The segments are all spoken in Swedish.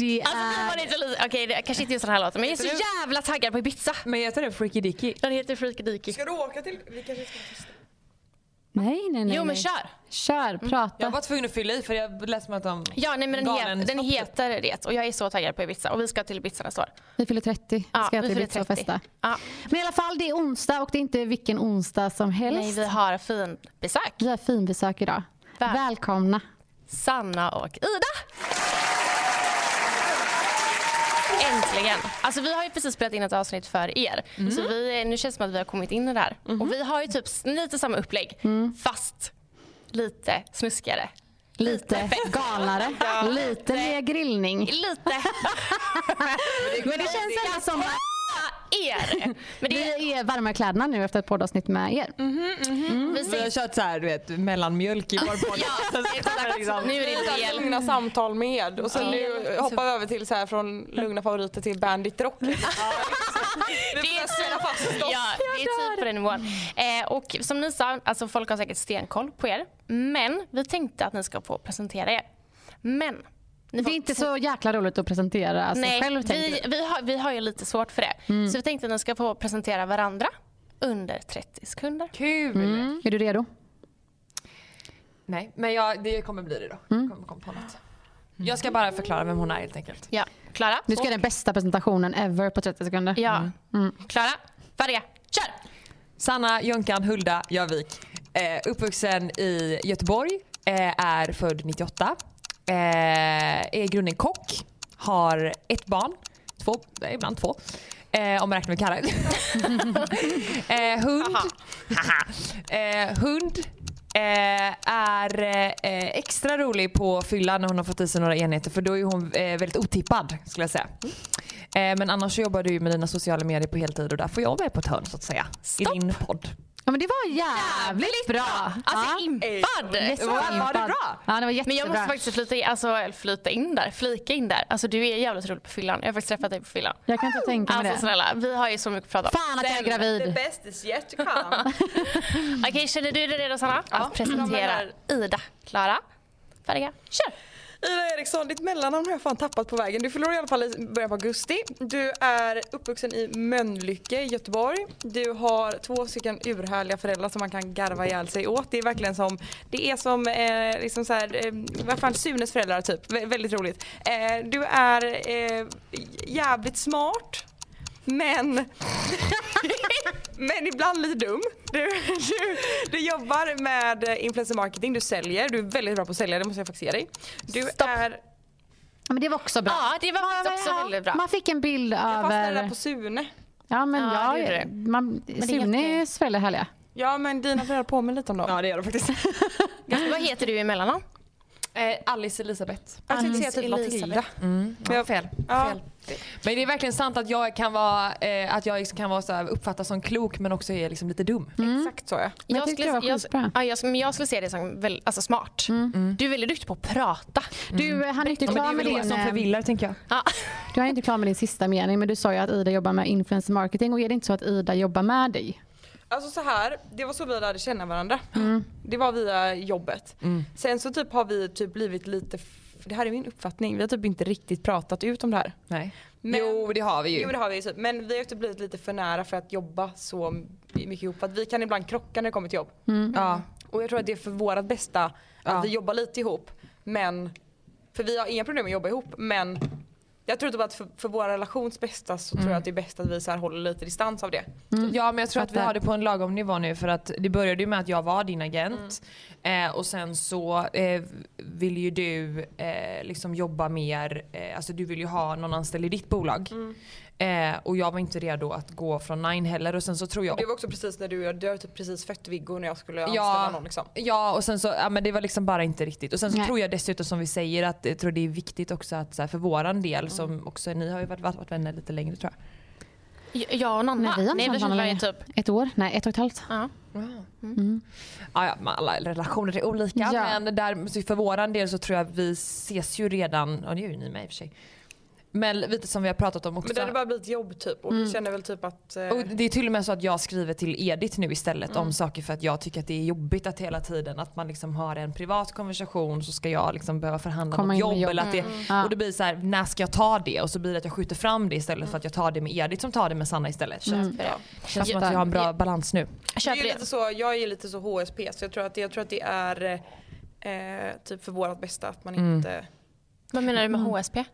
Det Alltså, är... man inte lite, okej det kanske inte just den här låten men jag är så jävla taggad på Ibiza. Men heter det Freaky Dicky? Den heter Freaky Deaky. Ska du åka till... Vi kanske ska testa. Nej, nej, nej. Jo men kör. Kör, prata. Jag var tvungen att fylla i för jag läste mig att de... Ja nej men den, het, den heter det och jag är så taggad på Ibiza och vi ska till Ibiza nästa år. Vi fyller 30. Ja, ska jag vi till Ibiza och 30. festa. Ja. Men i alla fall, det är onsdag och det är inte vilken onsdag som helst. Nej vi har fin besök. Vi har finbesök idag. Väl- Välkomna. Sanna och Ida. Äntligen! Alltså vi har ju precis spelat in ett avsnitt för er. Så vi, nu känns det som att vi har kommit in i det här. Och vi har ju typ lite samma upplägg fast lite snuskigare. Lite galnare, lite mer grillning. Lite Men det känns ändå som att er. Men det vi är varma kläderna nu efter ett poddavsnitt med er. vi Vi har kört så här, du vet, mellanmjölk i vår podd. ja, exakt. Nu är det del. lugna samtal med och sen Ja. nu hoppa över till så här från lugna favoriter till Bandit Rock. Det är spela fast oss. Ja, det är typ på den nivån. Eh, och som ni sa, alltså folk har säkert stenkoll på er. Men vi tänkte att ni ska få presentera er. Men Det är inte så jäkla roligt att presentera sig Nej, själv tänker vi, vi. har, vi har ju lite svårt för det. Så vi tänkte att ni ska få presentera varandra under 30 sekunder. Kul! Mm. Är du redo? Nej, men jag, det kommer bli det då. Jag kommer komma på något. Jag ska bara förklara vem hon är helt enkelt. Ja, Klara? Du ska göra den bästa presentationen ever på 30 sekunder. Ja. Klara, färdiga, kör! Sanna Jönkan Hulda Jövik. Eh, uppvuxen i Göteborg. Eh, är född 98. Eh, är i grunden kock. Har ett barn. Två, nej, ibland två. Eh, om man räknar med Karin. eh, hund. Eh, hund. Eh, är eh, extra rolig på fyllan när hon har fått i sig några enheter för då är hon eh, väldigt otippad skulle jag säga. Eh, men annars jobbar du med dina sociala medier på heltid och där får jag vara på ett hörn så att säga. Stopp. I din podd. Ja, men det var jävligt bra. Alltså ja. impad! Jättebra. Var det bra? Ja, det var Men jättebra. jag måste faktiskt flyta in, alltså, flyta in där, flika in där. Alltså du är jävligt rolig på fyllan. Jag har faktiskt träffat dig på fyllan. Jag kan inte tänka mig Alltså det. snälla, vi har ju så mycket att prata om. Fan att jag är gravid. best is yet to come. Okej, känner du dig redo Sanna? Ja, Att presentera Ida. Klara, färdiga, kör! Ida Eriksson, ditt mellannamn har jag fan tappat på vägen. Du fyller i alla fall i början på augusti. Du är uppvuxen i Mölnlycke i Göteborg. Du har två stycken urhärliga föräldrar som man kan garva ihjäl sig åt. Det är verkligen som, det är som, eh, liksom så här, eh, vad fan, Sunes föräldrar typ. Vä- väldigt roligt. Eh, du är eh, jävligt smart. Men, men ibland lite dum. Du, du, du jobbar med eh, influencer marketing, du säljer, du är väldigt bra på att sälja, det måste jag faktiskt ge dig. Du Stopp. är, Ja, men det var också bra. Ja, det var faktiskt också Ja, väldigt bra. Man fick en bild jag fastnade över... på Sune. Ja men Ja, ja, det man, är Sunes föräldrar är härliga. Ja men dina föräldrar påminner lite om dem. Ja det gör det faktiskt. Vad heter du i mellannamn? Eh, Alice Elisabeth. Jag tänkte säga Alice typ Matilda. Mm, ja, Jag- fel. Ja. fel. Men det är verkligen sant att jag kan vara, eh, att jag kan vara så här, uppfattas som klok men också är liksom lite dum. Exakt så ja. Jag tyckte det var jag, ja, jag, men jag skulle se det som väl, alltså smart. Du är väldigt duktig på att prata. Du han är inte Ja, men det klar är med väl det din... som eh, förvillar tänker jag. Ja. Du är inte klar med din sista mening men du sa ju att Ida jobbar med influencer marketing och är det inte så att Ida jobbar med dig? Alltså så här, det var så vi lärde känna varandra. Det var via jobbet. Sen så typ har vi typ blivit lite, det här är min uppfattning, vi har typ inte riktigt pratat ut om det här. Nej. Men- jo det har vi ju. Jo det har vi ju typ. men vi har typ blivit lite för nära för att jobba så mycket ihop. Att vi kan ibland krocka när det kommer till jobb. Ja. Och jag tror att det är för vårat bästa att Ja. vi jobbar lite ihop. Men, för vi har inga problem med att jobba ihop men jag tror typ att för, för vår relations bästa så tror jag att det är bäst att vi så här håller lite distans av det. Ja men jag tror att vi har det på en lagom nivå nu för att det började ju med att jag var din agent eh, och sen så eh, vill ju du eh, liksom jobba mer, eh, alltså du vill ju ha någon anställd i ditt bolag. Eh, och jag var inte redo att gå från Nine heller och sen så tror jag Det var också precis när du, du har typ precis fött Viggo när jag skulle Ja. anställa någon liksom. Ja och sen så, ja men det var liksom bara inte riktigt. Och sen så Nej. tror jag dessutom som vi säger att jag tror det är viktigt också att så här, för våran del som också, ni har ju varit, varit vänner lite längre tror jag. Jag och Nanna. Nej, vi har inte känt varandra typ. Ett år? Nej, ett och ett halvt. Ja. Ja, ja, men alla relationer är olika Ja. men där, för våran del så tror jag vi ses ju redan, ja det gör ju ni med i och för sig. Men lite som vi har pratat om också. Men det hade bara blivit jobb typ och vi känner väl typ att eh, och det är till och med så att jag skriver till Edith nu istället om saker för att jag tycker att det är jobbigt att hela tiden att man liksom har en privat konversation så ska jag liksom behöva förhandla Komma om jobb. jobb. Eller att det, Ja. Och det blir så här, när ska jag ta det? Och så blir det att jag skjuter fram det istället för att jag tar det med Edith som tar det med Sanna istället. Känns, Köper det. känns som att vi har en bra balans nu. det är lite så, jag är lite så HSP så jag tror att det, jag tror att det är eh, typ för vårat bästa att man inte Vad menar du med HSP?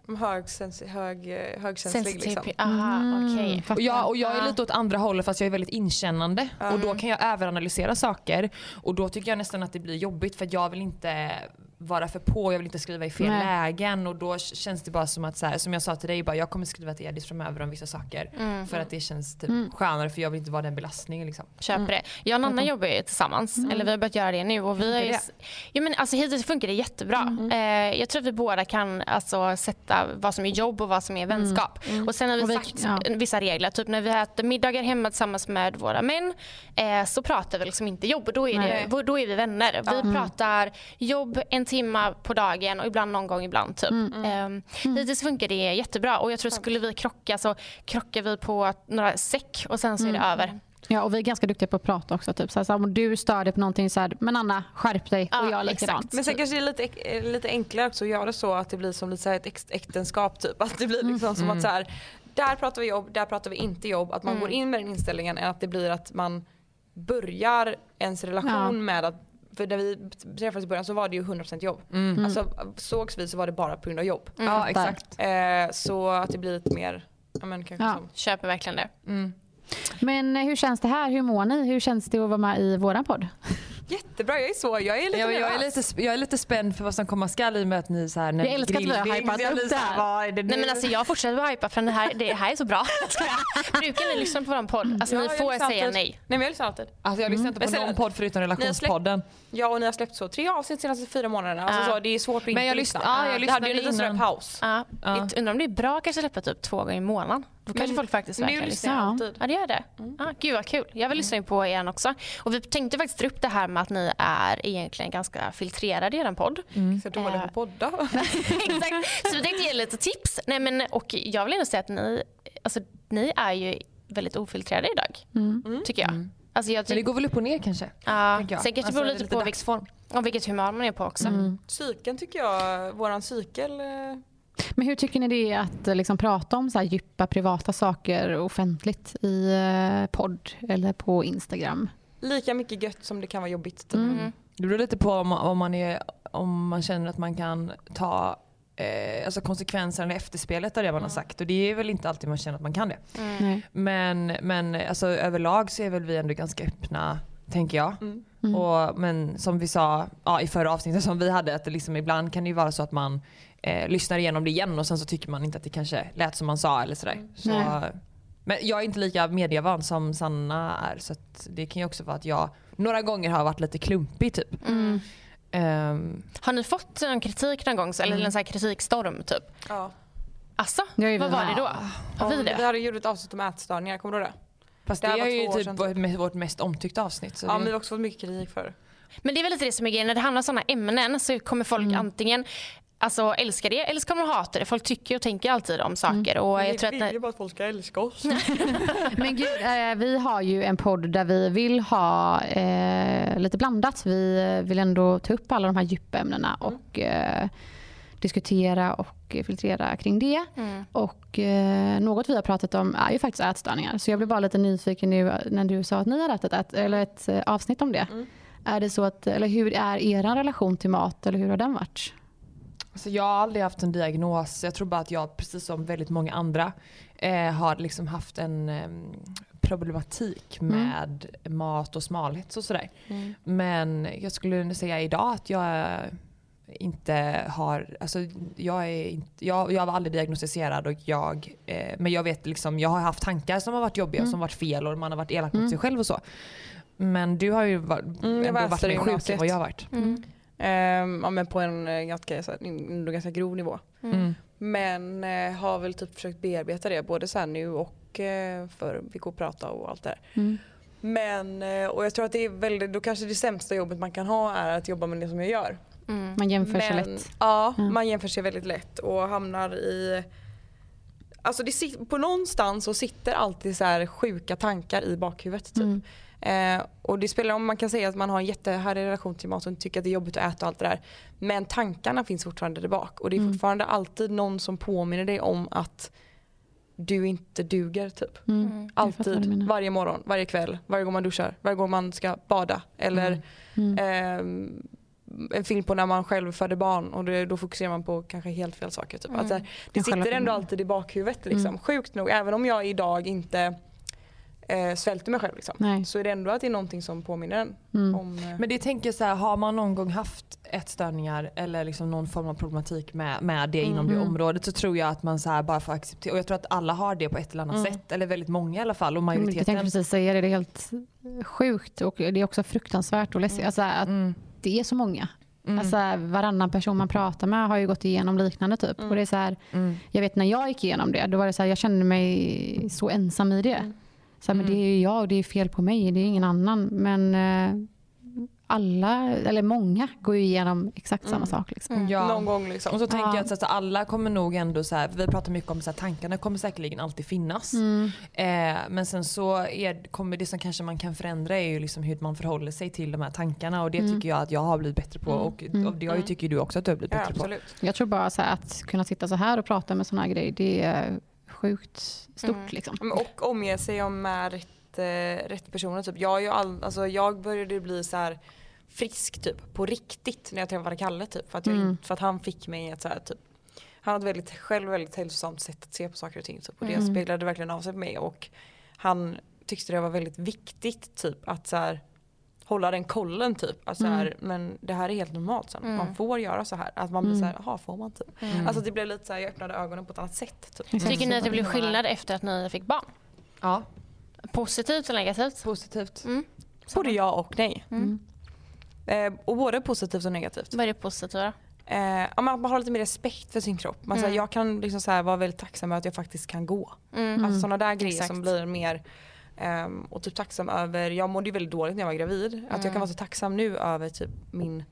hög, eh, högkänslig liksom. Sensitive. Aha, okej. Och jag, och jag är Ah. lite åt andra hållet fast jag är väldigt inkännande. Och då kan jag överanalysera saker. Och då tycker jag nästan att det blir jobbigt för att jag vill inte vara för på, jag vill inte skriva i fel Nej. lägen. Och då känns det bara som att, så här, som jag sa till dig, bara, jag kommer skriva till Edith framöver om vissa saker. Mm. För att det känns typ skönare för jag vill inte vara den belastningen. Liksom. Köper det. Jag och Nanna jobbar ju tillsammans. Eller vi har börjat göra det nu. Och vi har ju, Funkar ja, men alltså, hittills funkar det jättebra. Eh, jag tror att vi båda kan alltså, sätta vad som är jobb och vad som är vänskap. Och sen har vi Och vi- sagt ja. vissa regler. Typ när vi äter middagar hemma tillsammans med våra män eh, så pratar vi liksom inte jobb. Då är, Nej. det, då är vi vänner. Vi pratar jobb en timme på dagen och ibland någon gång ibland. Typ. Eh, Hittills funkar det jättebra. Och jag tror skulle vi krocka så krockar vi på några säck och sen så är det över. Ja, och vi är ganska duktiga på att prata också. Typ. Så här, så här, om du stör dig på någonting så här, men Anna skärp dig Ja, och jag likadant. Men sen kanske det är lite, eh, lite enklare också att göra så att det blir som lite så här ett äk- äktenskap typ. Att det blir liksom som att så här, där pratar vi jobb, där pratar vi inte jobb. Att man går in med den inställningen än att det blir att man börjar ens relation Ja. med att för när vi träffades i början så var det ju 100% jobb. Alltså sågs vi så var det bara på grund av jobb. Ja exakt. Eh, så att det blir lite mer, ja men kanske Ja. som Köper verkligen det. Men eh, hur känns det här? Hur mår ni? Hur känns det att vara med i våran podd? Jättebra, jag är så, jag är lite Ja, men jag, är lite, jag är lite spänd för vad som komma skall i och med att ni så här, när Jag älskar att vi har hypat jag upp så det här. vad är det? Nej men alltså jag fortsätter att hypa för det här, det här är så bra. Brukar ni lyssna på vår podd? Alltså Ja, ni jag får lyssnar säga alltid. nej. Nej men jag lyssnar alltid. Alltså jag lyssnar inte på någon podd förutom relationspodden. Ja och ni har släppt så tre avsnitt senaste fyra månaderna. Alltså så, det är svårt att inte Men jag lyssna. lyssn- ja, jag det hade ju lyssnade lite sån innan. här paus. Ja. Jag Undrar om det är bra kanske släppa typ två gånger i månaden. Då kanske folk faktiskt Men verkar lyssnar lyssna. jag Ja. alltid. Ja det gör det. Ah, gud vad kul. Jag vill lyssna på er också. Och vi tänkte faktiskt dra upp det här med att ni är egentligen ganska filtrerade i er podd. Så dålig på podda. Exakt. Så vi tänkte ge lite tips. Nej, men, och jag vill ändå säga att ni, alltså, ni är ju väldigt ofiltrerade idag. Tycker jag. Alltså, jag Men det går väl upp och ner kanske? ja, sen kanske det Alltså, beror det är lite, lite på vilket, vilket humör man är på också. Cykeln tycker jag, våran cykel. Men hur tycker ni det är att eh, liksom, prata om så här djupa privata saker offentligt i eh, podd eller på Instagram? Lika mycket gött som det kan vara jobbigt. Typ. Mm. Det beror lite på om, om, man, är, om man känner att man kan ta eh, alltså konsekvenserna eller efterspelet av det man har sagt. Och det är väl inte alltid man känner att man kan det. Nej. Men, men alltså, överlag så är väl vi ändå ganska öppna, tänker jag. Och, men som vi sa ja, i förra avsnittet som vi hade, att det liksom, ibland kan det ju vara så att man eh, lyssnar igenom det igen och sen så tycker man inte att det kanske lät som man sa eller sådär. Så, Nej. men jag är inte lika medievan som Sanna är så att det kan ju också vara att jag några gånger har varit lite klumpig typ. Ehm, Har ni fått någon kritik någon gång? så- Eller en sån här kritikstorm typ? Ja. Asså? Vad vi var det då? Har vi Vi det? hade gjort ett avsnitt om ätstörningar, kommer du ihåg det? fast Det det, är ju typ sedan, vårt, me- vårt mest omtyckta avsnitt. Så Ja det, men vi har också fått mycket kritik för det. Men det är väl lite det som är grejen. När det handlar om sådana ämnen så kommer folk Mm. antingen alltså, älska det eller så kommer de hata det. Folk tycker och tänker alltid om saker. Och jag tror att vi när, vill ju bara att folk ska älska oss. Men gud, eh, vi har ju en podd där vi vill ha eh, lite blandat. Vi vill ändå ta upp alla de här djupämnena och eh, diskutera och filtrera kring det. Mm. Och eh, något vi har pratat om är ju faktiskt ätstörningar. Så jag blev bara lite nyfiken nu när du sa att ni har haft ett, eller ett eh, avsnitt om det. Mm. Är det så att, eller hur är er relation till mat eller hur har den varit? Alltså jag har aldrig haft en diagnos. Jag tror bara att jag, precis som väldigt många andra, eh, har liksom haft en em, problematik med mat och smalhet och sådär. Men jag skulle säga idag att jag inte har, alltså jag är inte, jag, jag var aldrig diagnostiserad och jag, eh, men jag vet liksom, jag har haft tankar som har varit jobbiga och som varit fel och man har varit elak mot sig själv och så. Men du har ju var, Mm, ändå var varit mer sjuk än vad jag har varit. Mm. Ehm, ja, men på en eh, ganska, så här, ganska grov nivå. Mm. Men eh, har väl typ försökt bearbeta det både så här nu och eh, för vi går och prata och allt det där. Mm. Men, eh, och jag tror att det är väldigt, då kanske det sämsta jobbet man kan ha är att jobba med det som jag gör. Mm. Man jämför sig Men, lätt. Ja, Mm. man jämför sig väldigt lätt och hamnar i Alltså det, sit- på någonstans så sitter alltid så här sjuka tankar i bakhuvudet. Typ. Mm. Eh, och det spelar om man kan säga att man har en jättehärlig relation till mat och tycker att det är jobbigt att äta och allt det där. Men tankarna finns fortfarande där bak och det är Mm. fortfarande alltid någon som påminner dig om att du inte duger typ. Mm. Mm. Alltid, varje morgon, varje kväll, varje gång man duschar, varje gång man ska bada. Eller Mm. ehm, en film på när man själv födde barn och det, då fokuserar man på kanske helt fel saker. Typ. Mm. Att, så här, det sitter ändå alltid i bakhuvudet liksom. Mm. Sjukt nog, även om jag idag inte eh, svälter mig själv liksom, Nej. så är det ändå att det är någonting som påminner en Mm. om eh, Men det tänker jag så här, har man någon gång haft ätstörningar eller liksom någon form av problematik med, med det inom det Mm. området så tror jag att man så här bara får acceptera. Och jag tror att alla har det på ett eller annat Mm. sätt. Eller väldigt många i alla fall. Och Jag majoriteten. tänkte precis säga det, det är helt sjukt och det är också fruktansvärt och läskigt. Alltså, att Mm. det är så många. Mm. Alltså, varannan person man pratar med har ju gått igenom liknande typ. Och det är så här, Mm. jag vet när jag gick igenom det, då var det så här, jag kände mig så ensam i det. Så här, men det är ju jag och det är fel på mig, det är ingen annan. Men eh, alla, eller många, går ju igenom exakt samma Mm. sak. Liksom. Mm. Ja. någon gång liksom. Och så tänker Ja. jag att så att alla kommer nog ändå så här, vi pratar mycket om så här, tankarna kommer säkerligen alltid finnas. Mm. Eh, men sen så är, kommer det som kanske man kan förändra är ju liksom hur man förhåller sig till de här tankarna och det Mm. tycker jag att jag har blivit bättre på Mm. och, Mm. och det Mm. tycker du också att du har blivit Ja, bättre på. absolut. Jag tror bara så här, att kunna sitta så här och prata med såna här grejer, det är sjukt stort. Mm. Liksom. Och omge sig om med rätt, eh, rätt personer. Typ. Jag, är ju all, alltså, jag började bli så här frisk typ, på riktigt när jag träffade Kalle. Typ, för, att jag, Mm. för att han fick mig att så här, typ, han hade ett väldigt, själv väldigt hälsosamt sätt att se på saker och ting. Typ, och det Mm. speglade verkligen av sig på mig. Och han tyckte det var väldigt viktigt typ, att så här, hålla den kollen typ. Att, så här, Men det här är helt normalt. Så här. Mm. Man får göra så här. Att man blir Mm. så här, jaha får man typ. Mm. Alltså det blev lite så här, jag öppnade ögonen på ett annat sätt. Typ. Tycker ni att det blev skillnad efter att ni fick barn? Ja, Positivt eller negativt? positivt. Mm. Både ja och nej. Mm. Eh, och både positivt och negativt. Vad är det positiva? Eh, att man har lite mer respekt för sin kropp. Man, så här, Mm. jag kan liksom så här, vara väldigt tacksam över att jag faktiskt kan gå. Mm. Alltså sådana där grejer Exakt. som blir mer ehm, och typ tacksam över, jag mådde ju väldigt dåligt när jag var gravid. Att jag Mm. kan vara så tacksam nu över typ min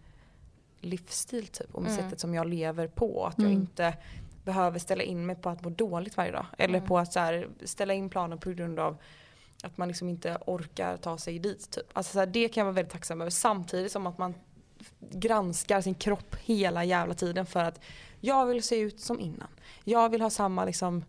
livsstil typ och med Mm. sättet som jag lever på. Att jag Mm. inte behöver ställa in mig på att må dåligt varje dag. Eller Mm. på att så här, ställa in planer på grund av att man liksom inte orkar ta sig dit. Typ. Alltså så här, det kan jag vara väldigt tacksam över samtidigt som att man granskar sin kropp hela jävla tiden för att jag vill se ut som innan. Jag vill ha samma liksom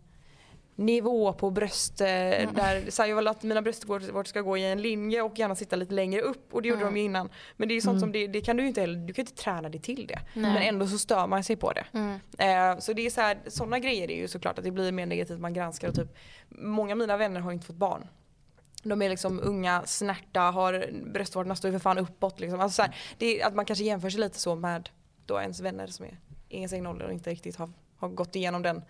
nivå på bröst. eh, Mm. Där, så här, jag vill att mina bröstvårtor ska gå i en linje och gärna sitta lite längre upp och det gjorde Mm. de ju innan. Men det är sånt Mm. som det, det kan du inte heller, du kan inte träna dig till det. Nej. Men ändå så stör man sig på det. Mm. Eh, så det är så här, sådana grejer är ju såklart att det blir mer negativt man granskar och typ Många av mina vänner har inte fått barn. De är liksom unga, snärta, har bröstvårtorna står ju för fan uppåt liksom. Alltså så här, det är att man kanske jämför sig lite så med då ens vänner som är i ens egen ålder och inte riktigt har, har gått igenom den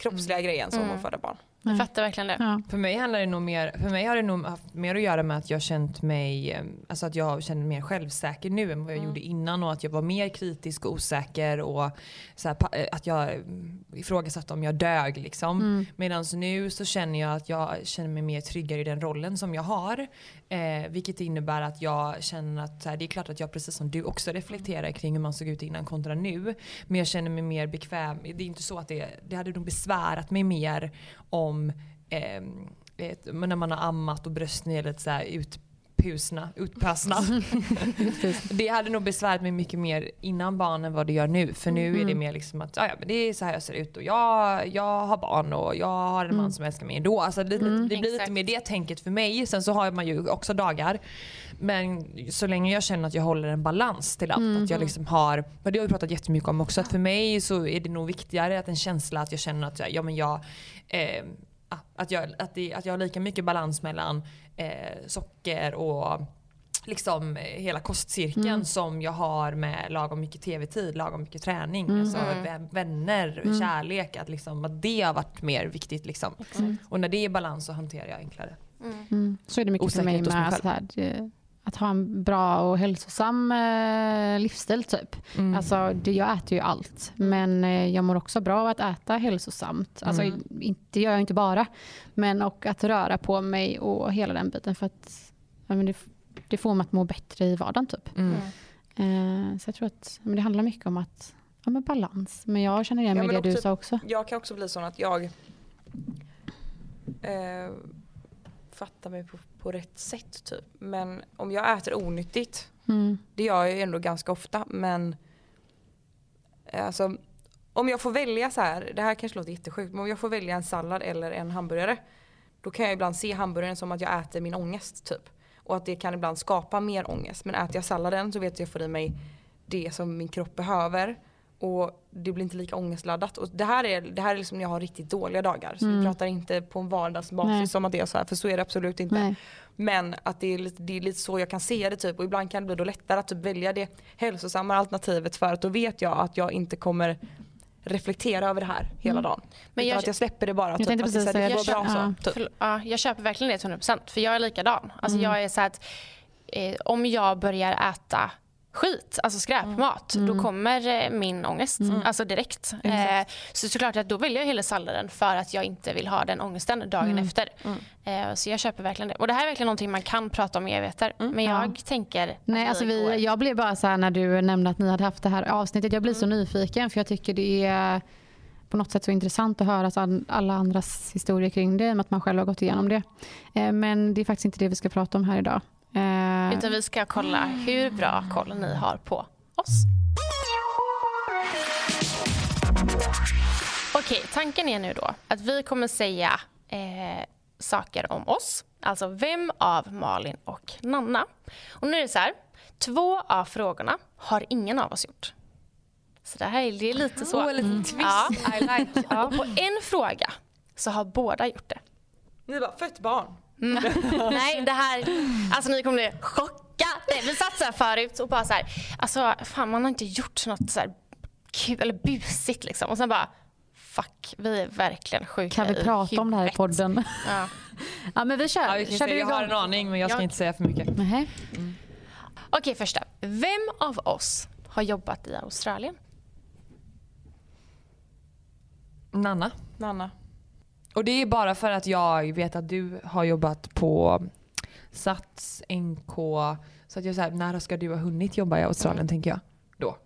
kroppsliga grejen som Mm. att föda barn. Jag fattar verkligen det. Ja. För mig handlar det nog mer, för mig har det nog haft mer att göra med att jag känt mig, eh, alltså att jag känner mig mer självsäker nu än vad jag gjorde innan och att jag var mer kritisk och osäker och så här, eh, att jag mm, ifrågasatte om jag dög liksom. Mm. Medan nu så känner jag att jag känner mig mer tryggare i den rollen som jag har. Eh, vilket innebär att jag känner att så här, det är klart att jag precis som du också reflekterar kring hur man såg ut innan kontra nu. Men jag känner mig mer bekväm. Det är inte så att det, det hade nog besvärat mig mer om eh, ett, när man har ammat och brösten är lite så här utpusna, utpassna. det hade nog besvärat mig mycket mer innan barnen än vad det gör nu. För nu är det mer liksom att ja, men det är så här jag ser ut och jag, jag har barn och jag har en man som älskar mig ändå. Alltså det, det blir lite Exakt. mer det tänket för mig. Sen så har man ju också dagar. Men så länge jag känner att jag håller en balans till allt. Att jag liksom har, och det har vi pratat jättemycket om också. Att för mig så är det nog viktigare att en känsla att jag känner att jag, ja, men jag eh, att, jag, att, det, att jag har lika mycket balans mellan eh, socker och liksom eh, hela kostcirkeln som jag har med lagom mycket tv-tid, lagom mycket träning, alltså vä- vänner, kärlek. Att, liksom, att det har varit mer viktigt. Liksom. Och när det är balans så hanterar jag enklare. Mm. Så är det mycket för mig med själv. så här, det- att ha en bra och hälsosam eh, livsstil typ. Mm. Alltså, det, jag äter ju allt men eh, jag mår också bra av att äta hälsosamt. Alltså, Mm. inte, det gör jag inte bara. Men och att röra på mig och hela den biten för att ja, men det, det får mig att må bättre i vardagen typ. Mm. Eh, så jag tror att men det handlar mycket om att ja, men balans. Men jag känner igen Ja, mig i men det du sa också. Jag kan också bli sån att jag eh, fattar mig på, på rätt sätt typ. Men om jag äter onyttigt, Mm. det gör jag ju ändå ganska ofta men eh, alltså om jag får välja så här, det här kanske låter jättesjukt men om jag får välja en sallad eller en hamburgare då kan jag ibland se hamburgaren som att jag äter min ångest typ. Och att det kan ibland skapa mer ångest. Men äter jag salladen så vet jag att jag får i mig det som min kropp behöver. Och det blir inte lika ångestladdat. Och det här är, det här är liksom när jag har riktigt dåliga dagar. Så vi pratar inte på en vardagsbasis Nej. som att det är så här. För så är det absolut inte. Nej. Men att det är, lite, det är lite så jag kan se det typ. Och ibland kan det bli då lättare att typ välja det hälsosamma alternativet. För att då vet jag att jag inte kommer reflektera över det här hela dagen. Men Men jag- att jag släpper det bara. Typ, tänkte att det, är så precis här, det säga får det. vara Ja. så. Typ. Förl- ja, jag köper verkligen det till 100% för jag är likadan. Alltså jag är så att eh, om jag börjar äta skit, alltså skräpmat, då kommer eh, min ångest alltså direkt. Eh, så såklart att då väljer jag hellre salladen för att jag inte vill ha den ångesten dagen efter. Eh, så jag köper verkligen det. Och det här är verkligen någonting man kan prata om i evigheter. Men jag tänker att Nej, alltså vi, jag blev bara så här när du nämnde att ni hade haft det här avsnittet. Jag blir så nyfiken för jag tycker det är på något sätt så intressant att höra alla andras historier kring det, i och med att man själv har gått igenom det. Eh, Men det är faktiskt inte det vi ska prata om här idag. Eh, Utan vi ska kolla hur bra koll ni har på oss. Okej, tanken är nu då att vi kommer säga eh, saker om oss. Alltså vem av Malin och Nanna. Och nu är det så här. Två av frågorna har ingen av oss gjort. Så det här är, det lite så. Åh, en liten twist. Ja. I like. Ja, och på en fråga så har båda gjort det. Ni bara, fött barn. Nej, det här... Alltså ni kommer bli chockade. Vi satt så här förut och bara så här... Alltså, fan man har inte gjort något så här kul eller busigt liksom. Och sen bara... Fuck, vi är verkligen sjuka kan vi i prata om det här i huvudet. podden? Ja. ja, men vi kör. Ja, vi kör du jag har en aning men jag ska Ja. inte säga för mycket. Nähä. Okej, första. Vem av oss har jobbat i Australien? Nanna. Nanna. Och det är bara för att jag vet att du har jobbat på Sats, NK. Så att jag säger när ska du ha hunnit jobba i Australien tänker jag. Då.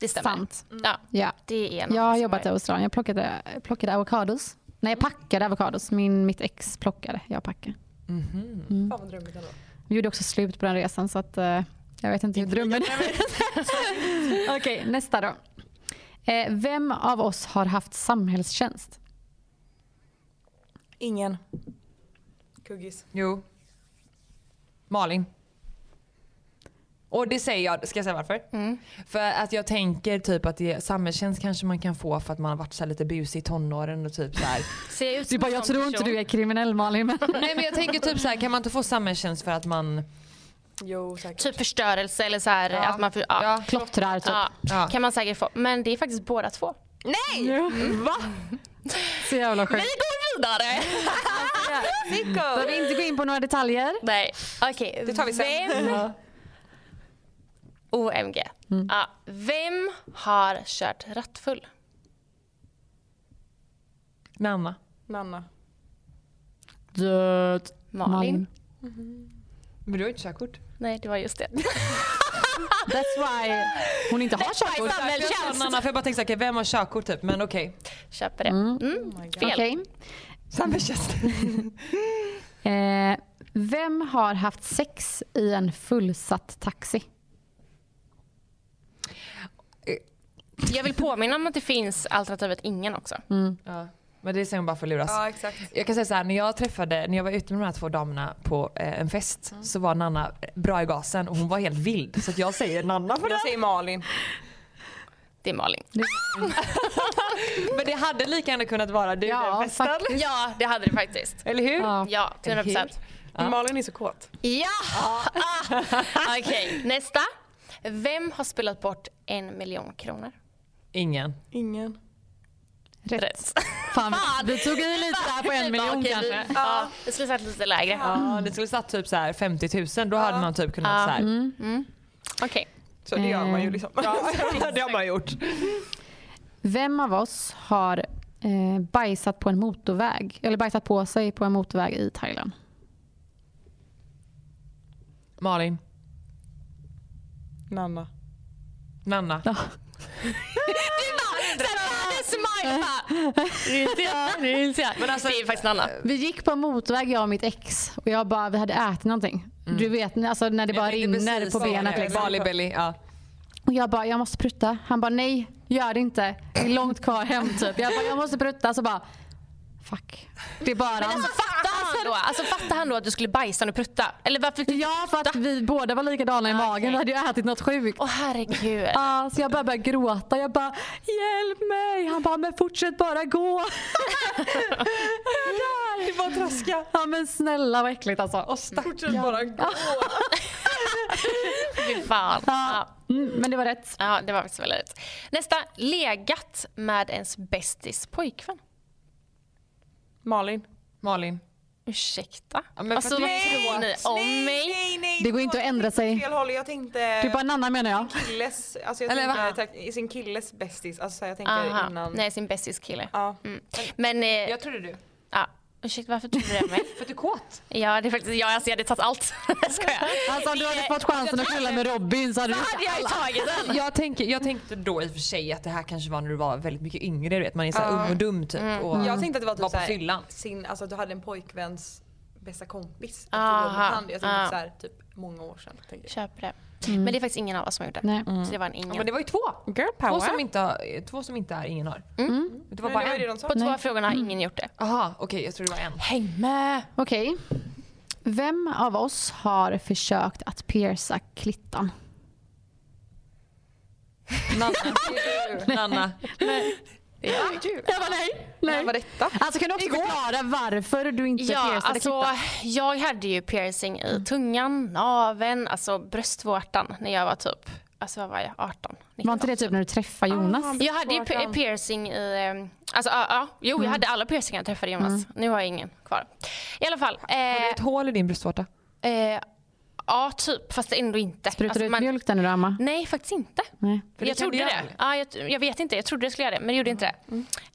Det stämmer. Sant. Ja, Ja. det är Jag har jobbat i Australien. Jag plockade, plockade avokados. Nej, jag packade avokados. Min, mitt ex plockade. Jag packade. Fan vad drömmigt ändå. Vi gjorde också slut på den resan så att eh, jag vet inte hur drömmen Okej, nästa då. Eh, vem av oss har haft samhällstjänst? Ingen. Kuggis. Jo. Malin. Och det säger jag, ska jag säga varför? För att jag tänker typ att det, samhällstjänst kanske man kan få för att man har varit så lite busig i tonåren och typ så här. Ser jag ut Du som bara, en jag tror inte du är kriminell Malin. Men... Nej men jag tänker typ så här, kan man inte få samhällstjänst för att man... Jo säkert. Typ förstörelse eller så här att man... För, ja. Ja. Klottrar typ. Ja. Ja. Kan man säkert få. Men det är faktiskt båda två. Va? Så jävla sjukt. Vi vidare. Behöver inte gå in på några detaljer. Nej, okej. Det tar vi sen. Vem... OMG. Ja, vem har kört rattfull? Nanna. Nanna. Död. Malin? Men du har inte körkort. Nej, det var just det. That's why hon inte har körkort. samhällstjänst. För jag bara tänkte okej, vem har körkort typ? Men okej. Köper det. Mm. Fel. Okej. Samhällstjänst. Eh, vem har haft sex i en fullsatt taxi? Jag vill påminna om att det finns alternativet ingen också. Ja. Men det säger hon bara för att luras. Ja exakt. Jag kan säga så här, när jag träffade, när jag var ute med de här två damerna på eh, en fest så var Nanna bra i gasen och hon var helt vild. Så att jag säger Nanna för det. Jag säger Malin. Det är Malin. Men det hade lika gärna kunnat vara du Ja, den festen. faktiskt. Ja, det hade det faktiskt. Eller hur? Ja. Ja, 100 procent. Malin är så kåt. Ja! Ah. Okej, nästa. Vem har spelat bort en miljon kronor? Ingen. Ingen. Rätt. Fan, vi tog i lite där på en miljon kanske. Vi, ja, jag skulle sagt lite lägre. Ja, det skulle satt typ så här 50 000 då hade man typ kunnat Ja. så här. Mm. Okej. Så det gör man ju liksom. det har man gjort. Vem av oss har eh, bajsat på en motorväg? Eller bajsat på sig på en motorväg i Thailand? Malin. Nanna. Nanna. Ja. Men alltså, det är faktiskt Nanna. Vi gick på en motorväg jag och mitt ex och jag bara, vi hade ätit någonting. Du vet alltså när det bara rinner på benet. Liksom. Bali belly, ja. Och jag bara, jag måste prutta. Han bara, nej gör det inte. Det är långt kvar hem typ. Jag bara, jag måste prutta. Så bara, fuck. Det är bara Alltså, fattar, han då, alltså, fattar han då att du skulle bajsa och prutta? Eller varför fick du Ja för att vi båda var likadana i magen. Vi hade ju ätit något sjukt. Åh herregud. Ja, så jag bara började gråta. Jag bara, hjälp mig. Han bara, men fortsätt bara gå. Det är bara traska. Ja men snälla vad äckligt alltså. Fortsätt bara gå. Fy fan. Ja. Mm, men det var rätt. ja, det var faktiskt väldigt rätt. Nästa. Legat med ens bästis pojkvän. Malin. Malin. Ursäkta? Ja, men alltså vad Nej, tror ni om mig? nej, nej. Det går inte att ändra sig. Fel håll. Jag tänkte Det är bara en annan menar jag. killes, alltså jag Eller tänkte va? tack, i sin killes bästis. Alltså så jag tänker Aha. innan. Nej, sin bästis kille. Ja. Mm. Men, eh, Jag trodde du. ja. Ursäkta, varför tror du det mig? För att du är kåt. Ja, det är faktiskt, ja, alltså, jag hade tagit allt. Jag skojar. Alltså om du hade fått chansen att knulla med Robin så hade du hade jag tagit den. Jag, tänker, jag tänkte då i och för sig att det här kanske var när du var väldigt mycket yngre. Du vet. Man är så här ung och dum typ. Och Jag tänkte att det var typ var på fyllan. sin, alltså att du hade en pojkväns bästa kompis. Att du låg med hand. Jag tänkte Ah. såhär typ många år sedan. Jag. Köper det. Men det är faktiskt ingen av oss som har gjort det. Nej. Så det var en Ja, men ingen. det var ju två. Girl Två som inte, har, två som inte är ingen har. Det var Men det bara var ju det en. På två av frågorna har ingen gjort det. Jaha, okej jag tror det var en. Häng med! Okej. Vem av oss har försökt att pierca klittan? Nanna. Nanna. Jag bara nej. Nej. var detta? Alltså kan du också förklara varför du inte Ja, piercade alltså klittan? jag hade ju piercing i tungan, naveln, alltså bröstvårtan när jag var typ, alltså vad var jag, 18? 19. Var inte det typ när du träffade Jonas? Jag hade ju piercing i, eh, alltså ja, ja jo jag hade alla piercingar jag träffade Jonas. Nu har jag ingen kvar. I alla fall. Har du Eh, ett hål i din bröstvårta? eh, ja typ, fast ändå inte. Sprutar Alltså, du ut man- mjölk där nu då Amma? Nej faktiskt inte. Nej. För jag trodde du det. Ja, jag, jag vet inte, jag trodde det skulle göra det men det gjorde inte det.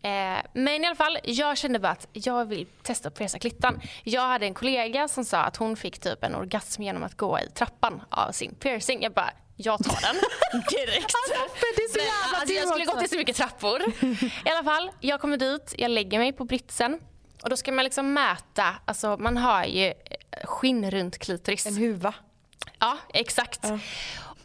Eh, men i alla fall, jag kände bara att jag vill testa att pierca klittan. Jag hade en kollega som sa att hon fick typ en orgasm genom att gå i trappan av sin piercing. Jag bara, jag tar den direkt. det är så Men, jävla alltså, jag du skulle också. gått i så mycket trappor. I alla fall, jag kommer dit, jag lägger mig på britsen. Och då ska man liksom mäta, alltså man har ju skinn runt klitoris. En huva. Ja, exakt.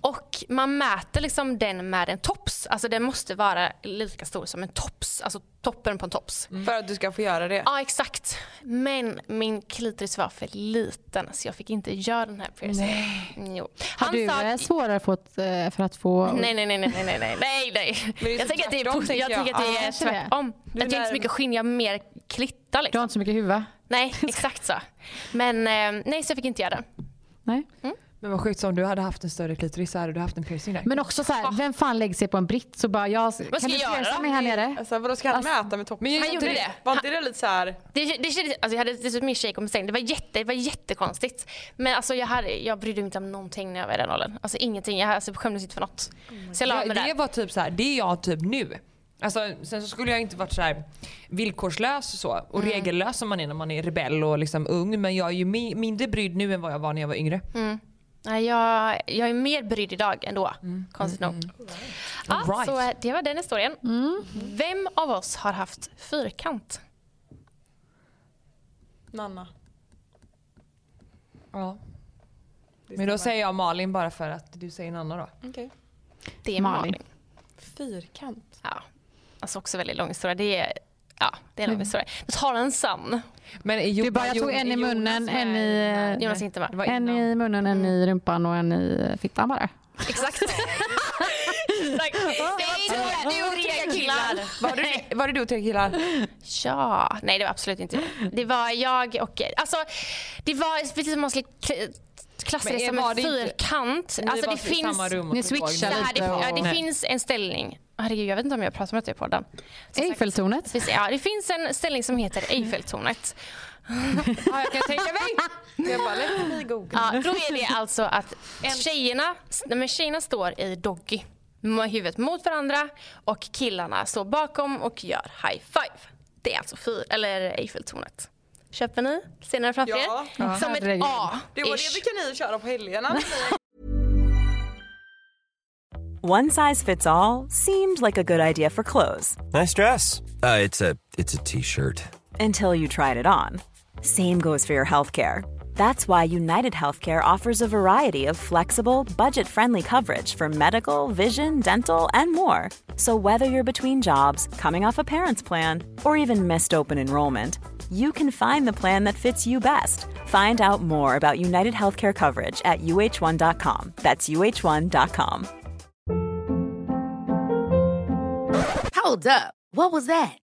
Och man mäter liksom den med en tops. Alltså den måste vara lika stor som en tops. Alltså toppen på en tops. För att du ska få göra det. Ja, exakt. Men min klitoris var för liten så jag fick inte göra den här piercingen. Jo. Har Han du sa eh, svårare fått, eh, för att få... Nej, nej, nej, nej, nej, nej, nej, nej. det är Jag tänker att det är, tvärtom, jag tänker jag. tänker att det Ja, är tvärtom. Att jag inte lär- så mycket skinn, jag mer klitta Du har liksom. inte så mycket huvud? Nej, exakt så. Men eh, nej, så jag fick inte göra den. Nej. Men vad sjukt, så om du hade haft en större klitoris så hade du haft en piercing där. Men också så här, vem fan lägger sig på en britt så bara jag, kan ska du jag göra pierca mig här nere? Alltså vadå ska han Alltså, mäta med toppen? Men jag Han gjorde inte det. Var inte det lite så här? Det, det kändes, alltså jag hade dessutom min tjejkompis säng. Det var, jätte, det var jättekonstigt. Men alltså jag, hade, jag brydde mig inte om någonting när jag var i den åldern. Alltså ingenting. Jag alltså, skämdes inte för något. Så jag la mig det, där. det var typ så här, det är jag typ nu. Alltså, sen så skulle jag inte varit så här villkorslös så, och Mm. regellös som man är när man är rebell och liksom ung. Men jag är ju mi- mindre brydd nu än vad jag var när jag var yngre. Mm. Nej, jag, jag är mer brydd idag ändå. Konstigt nog. Ja, All right. Så eh, det var den historien. Vem av oss har haft fyrkant? Nanna. Ja. Men då säger jag Malin bara för att du säger Nanna då. Okej. Det är Malin. Malin. Fyrkant. Ja. Alltså också väldigt lång historia. Det är, ja, det är en lång historia. Vi tar en sann. Men Jo- bara, jag tog en i munnen, en i, Jonas inte var en i munnen, en i rumpan och en i fittan bara. Exakt. Exakt. Det är du och tre killar. Var det, var det du och tre killar? Ja, nej det var absolut inte jag. Det var jag och, alltså det var precis som man skulle kl- klassa Men det var en det inte- fyrkant. Alltså det finns, samma rum och Ni det, lite ja, det och- finns en ställning. Herregud, jag vet inte om jag har pratat om i podden. Som sagt, Eiffeltornet. det Ja, det finns en ställning som heter Eiffeltornet. Ja, jag kan tänka mig. Jag bara, let me googla. Ja, då är det alltså att tjejerna, nej, men tjejerna står i doggy med huvudet mot varandra och killarna står bakom och gör high five. Det är alltså fyr, eller Eiffeltornet. Köper ni? Ser ni det framför Ja. er? Som ett Herregud. A. Det var det brukar ni köra på helgerna. One size fits all seemed like a good idea for clothes Nice dress. Uh, it's a it's a t-shirt. until you tried it on. Same goes for your healthcare. That's why United Healthcare offers a variety of flexible, budget friendly coverage for medical, vision, dental, and more. So, whether you're between jobs, coming off a parent's plan, or even missed open enrollment, you can find the plan that fits you best. Find out more about United Healthcare coverage at uh1.com. That's uh1.com. Hold up. What was that?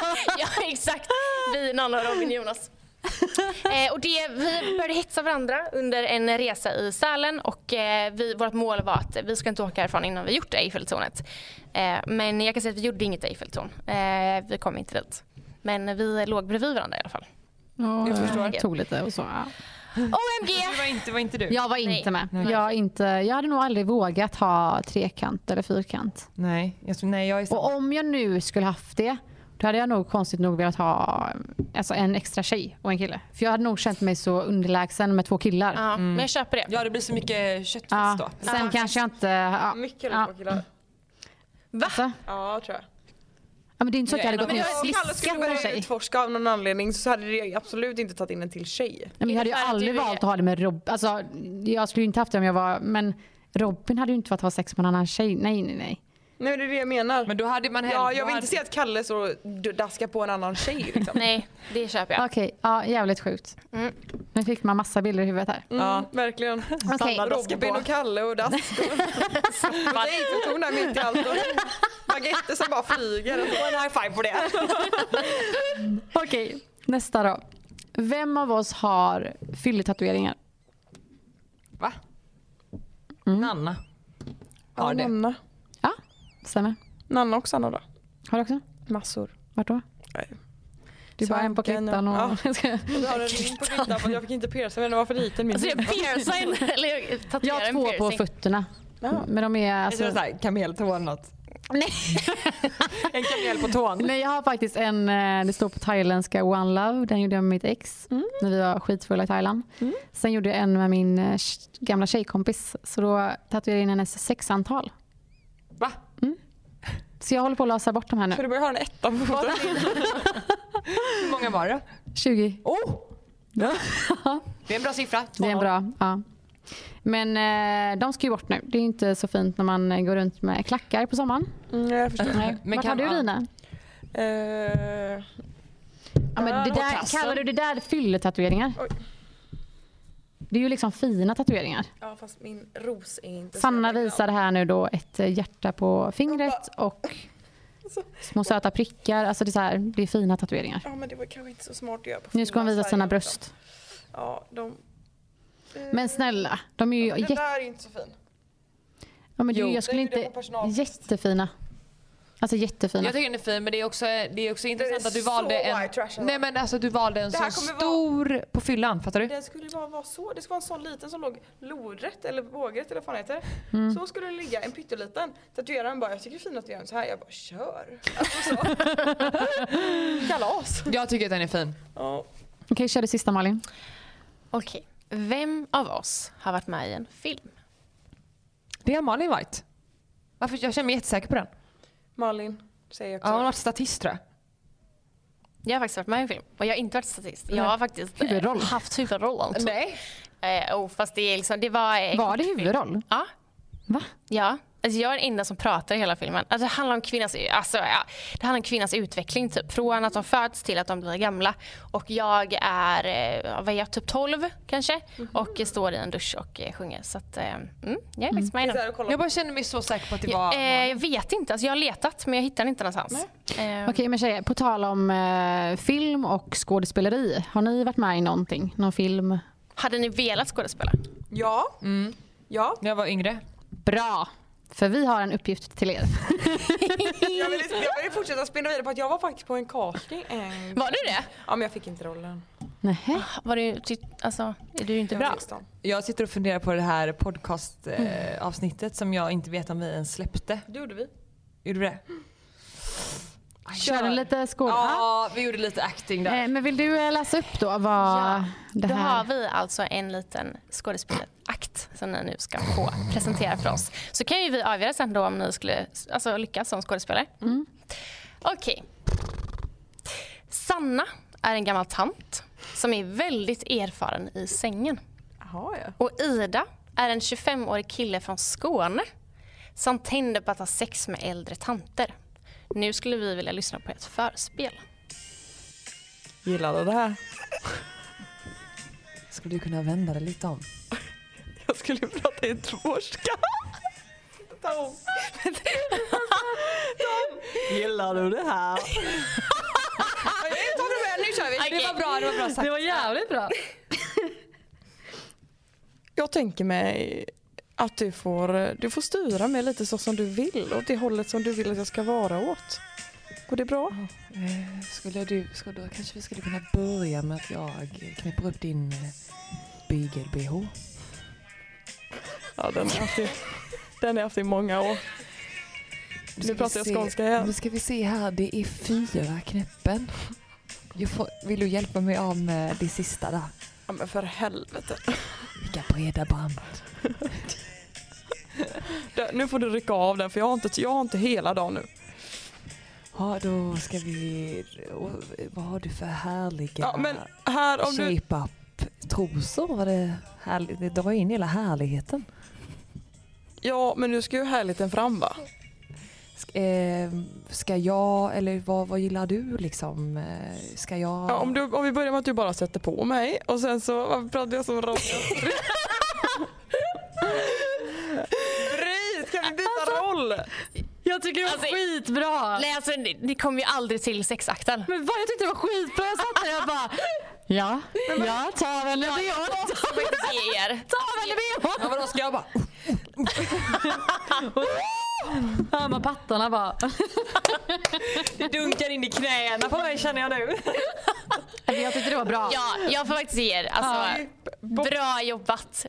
Ja, exakt. Vi, Nanna, Robin, Jonas. Eh, och det, vi började hetsa varandra under en resa i Sälen och eh, vi, vårt mål var att vi ska inte åka härifrån innan vi gjort Eiffeltornet. Eh, men jag kan säga att vi gjorde inget Eiffeltorn. Eh, vi kom inte dit. Men vi låg bredvid varandra i alla fall. Ja, Jag förstår. jag tog lite och så. Ja. OMG! Det var inte, var inte du? Jag var inte Nej. med. Jag, inte, jag hade nog aldrig vågat ha trekant eller fyrkant. Nej, jag, nej, jag är. Och om jag nu skulle haft det, då hade jag nog konstigt nog velat ha alltså, en extra tjej och en kille. För jag hade nog känt mig så underlägsen med två killar. Ja, Men jag köper det. Ja, det blir så mycket köttfest Ja, då. sen kanske jag inte... Ja, Mycket ja, ja. killar. alltså, Ja, tror jag. ja, men det är inte så att jag hade gått Men ner jag och sliskat skulle på en tjej. utforska av någon anledning så hade det absolut inte tagit in en till tjej. Nej, men jag hade ju aldrig är- valt att ha det med Robin. Alltså, jag skulle ju inte haft det om jag var... Men Robin hade ju inte varit ha sex med en annan tjej. Nej, nej, nej. Nej det är det jag menar. Men då hade man ja, jag vill inte se att Kalle så daskar på en annan tjej liksom. Nej, det köper jag. Okej, ja, jävligt sjukt. Mm. Nu fick man massa bilder i huvudet här. Mm, Verkligen. Okej. Robin och Kalle och dask. Och Eiffeltorn där mitt i allt. Baguetter som bara flyger. Och en high five på det. Okej, nästa då. Vem av oss har fylletatueringar? Va? Mm. Nanna. Ja, Har det. Nanna. Stämmer. Nanna och Sanna då? Har du också? Massor. Vart då? Nej. Du bara en på klittan och... ja. Du har en ring på klittan för jag fick inte pierca men den var för liten. Min Alltså jag piercar en, eller jag Jag har två på fötterna. Ja. Men de är Jag alltså... tror såhär kameltå eller något. Nej. En kamel på tån. Nej, jag har faktiskt en, eh, det står på thailändska One Love, den gjorde jag med mitt ex när vi var skitfulla i Thailand. Sen gjorde jag en med min eh, gamla tjejkompis, så då tatuerade jag in hennes sexantal. Så jag håller på att lösa bort de här Så nu. du börjar ha en etta på fotot? Hur många var det? 20. Oh! Det är en bra siffra. Det är en bra, ja. Men eh, de ska ju bort nu. Det är inte så fint när man eh, går runt med klackar på sommaren. Mm, jag förstår. Nej. Men Vart kan- har du ja. dina? Eh, Ja, men det På där, kallar du det där fylletatueringar? Oj. Det är ju liksom fina tatueringar. ja fast min ros är inte Sanna visar här nu då ett eh, hjärta på fingret och små söta prickar. Alltså det är, så här, det är fina tatueringar. Ja men det var kanske inte så smart att göra på Nu ska hon visa sina bröst. Ja, de... eh, Men snälla, de är ju Den jätte... där är inte så fin. Ja, men Jo. du, jag skulle Den inte... Jättefina. Alltså jättefina. Jag tycker den är fin men det är också, det är också intressant att du valde en... trash. Nej men alltså du valde en så stor på fyllan, fattar du? Den skulle bara vara så. Det ska vara en sån liten som låg lodrätt eller vågrätt eller vad fan heter. Mm. Så skulle det ligga, en pytteliten. Tatueraren bara, jag tycker det är fint att du gör den så här. Jag bara, kör. Alltså så. Kalas. Jag tycker att den är fin. Ja. Okej, kör det sista Malin. Okej. Vem av oss har varit med i en film? Det är Malin White. Varför? Jag känner mig jättesäker på den. Malin, säger jag Ja, hon har också. varit statist tror jag. Jag har faktiskt varit med i en film och jag har inte varit statist. Jag har faktiskt eh, Huvudroll. haft huvudrollen. typ. Nej. Eh, oh, fast det, är liksom, det var... eh, Var det huvudroll? Ja. Va? Ja. Alltså jag är den enda som pratar i hela filmen. Alltså det, handlar om kvinnans, alltså, ja, det handlar om kvinnans utveckling. Typ. Från att de föds till att de blir gamla. Och jag är, eh, vad är jag, typ 12 kanske. Och står i en dusch och eh, sjunger. Så att, eh, mm, jag är faktiskt med i den. Jag bara känner mig så säker på att det var... Eh, jag vet inte. Alltså jag har letat men jag hittar den inte någonstans. Eh, Okej, men tjejer, på tal om eh, film och skådespeleri. Har ni varit med i någonting? Någon film? Hade ni velat skådespela? Ja. Ja. När jag var yngre. Bra! För vi har en uppgift till er. Jag vill, jag vill fortsätta spinna vidare på att jag var faktiskt på en casting en Var du det? Ja men jag fick inte rollen. Nähä. Var du, ty, alltså, är du inte Jag var bra? 16. Jag sitter och funderar på det här podcastavsnittet eh, avsnittet som jag inte vet om vi ens släppte. Det gjorde vi. Gjorde vi det? Kör en lite skål. Ja, vi gjorde lite acting där. Eh, men vill du eh, läsa upp då vad Ja, det Då har här... vi alltså en liten skådespelarakt som ni nu ska få presentera för oss. Så kan ju vi avgöra sen då om ni skulle alltså, lyckas som skådespelare. Okej. Sanna är en gammal tant som är väldigt erfaren i sängen. Jaha ja. Och Ida är en 25-årig kille från Skåne som tänder på att ha sex med äldre tanter. Nu skulle vi vilja lyssna på ett förspel. Gillar du det här? Skulle du kunna vända det lite om? Jag skulle prata göteborgska. Tom. Tom. Gillar du det här? Ta det med, nu kör vi. Det var bra, det var bra sagt. Det var jävligt bra. Jag tänker mig att du får, du får styra mig lite så som du vill. Åt det hållet som du vill att jag ska vara åt. Går det bra? Eh, Skulle du, skulle, då kanske vi skulle kunna börja med att jag knäpper upp din eh, bygel-bh. Ja, den har jag haft i, den har haft i många år. Nu pratar jag skånska igen. Nu ska vi se här, det är fyra knäppen. Får, vill du hjälpa mig av med det sista där? Ja, men för helvete. Vilka breda band. Nu får du rycka av den för jag har inte, jag har inte hela dagen nu. Ja, då ska vi... Vad har du för härliga Ja, men här om du... shape-up-trosor? Var det, härligt? det drar in hela härligheten. Ja, men nu ska ju härligheten fram va? Eh, ska jag, eller vad, vad gillar du liksom? Eh, Ska jag... Ja, om, du, om vi börjar med att du bara sätter på mig och sen så, varför pratar jag som Robin? Bry, ska vi byta roll? Jag tycker det var Alltså- skitbra. Nej, alltså, ni, ni kommer ju aldrig till sexakten. Men vad, jag tyckte det var skitbra. Jag satt där och bara... Ja, ja, ta inte ge er. Ta av henne bhn. Ja, vadå, ska jag bara... Hör man pattarna bara. Det dunkar in i knäna på mig känner jag nu. Jag tyckte det var bra. Ja, jag får faktiskt ge er. Alltså, bra jobbat.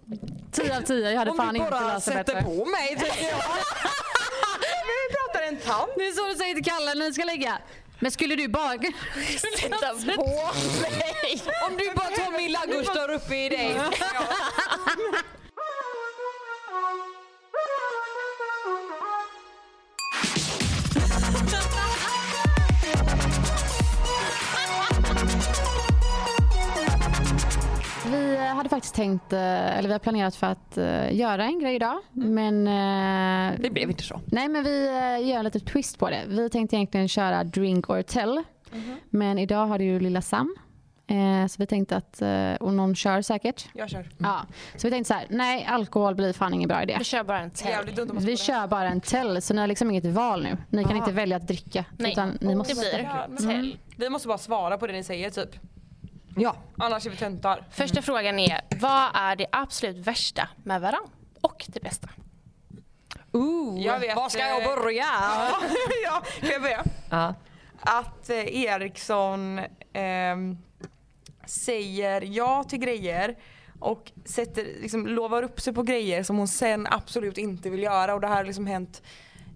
10 av 10. Jag hade Om fan du inte bara löst det sätter bättre. på mig tänker jag. Vi pratar en tant. Det är så du säger till Kalle när ni ska lägga. Men skulle du bara... Sätta på mig. Om du bara tar min ladugårdsdörr uppe i dig. Vi hade faktiskt tänkt, eh, eller vi har planerat för att eh, göra en grej idag. Men, eh, Det blev inte så. nej, men vi eh, gör en liten twist på det. Vi tänkte egentligen köra drink or tell. Men idag har du ju lilla Sam. Eh, så vi tänkte att, eh, och någon kör säkert. Jag kör. Ja. Så vi tänkte så här, nej alkohol blir fan ingen bra idé. Vi kör bara en tell. Vi kör bara en tell så ni har liksom inget val nu. Ni kan Aha. inte välja att dricka. Nej, utan ni måste det blir men- tell. Vi måste bara svara på det ni säger typ. Ja. Annars är vi töntar. Första frågan är, vad är det absolut värsta med varann? Och det bästa? Ooh, Jag vet, var ska jag eh, börja? ja, kan jag börja? Ja. Att eh, Eriksson ehm, säger ja till grejer och sätter, liksom, lovar upp sig på grejer som hon sen absolut inte vill göra och det här har liksom hänt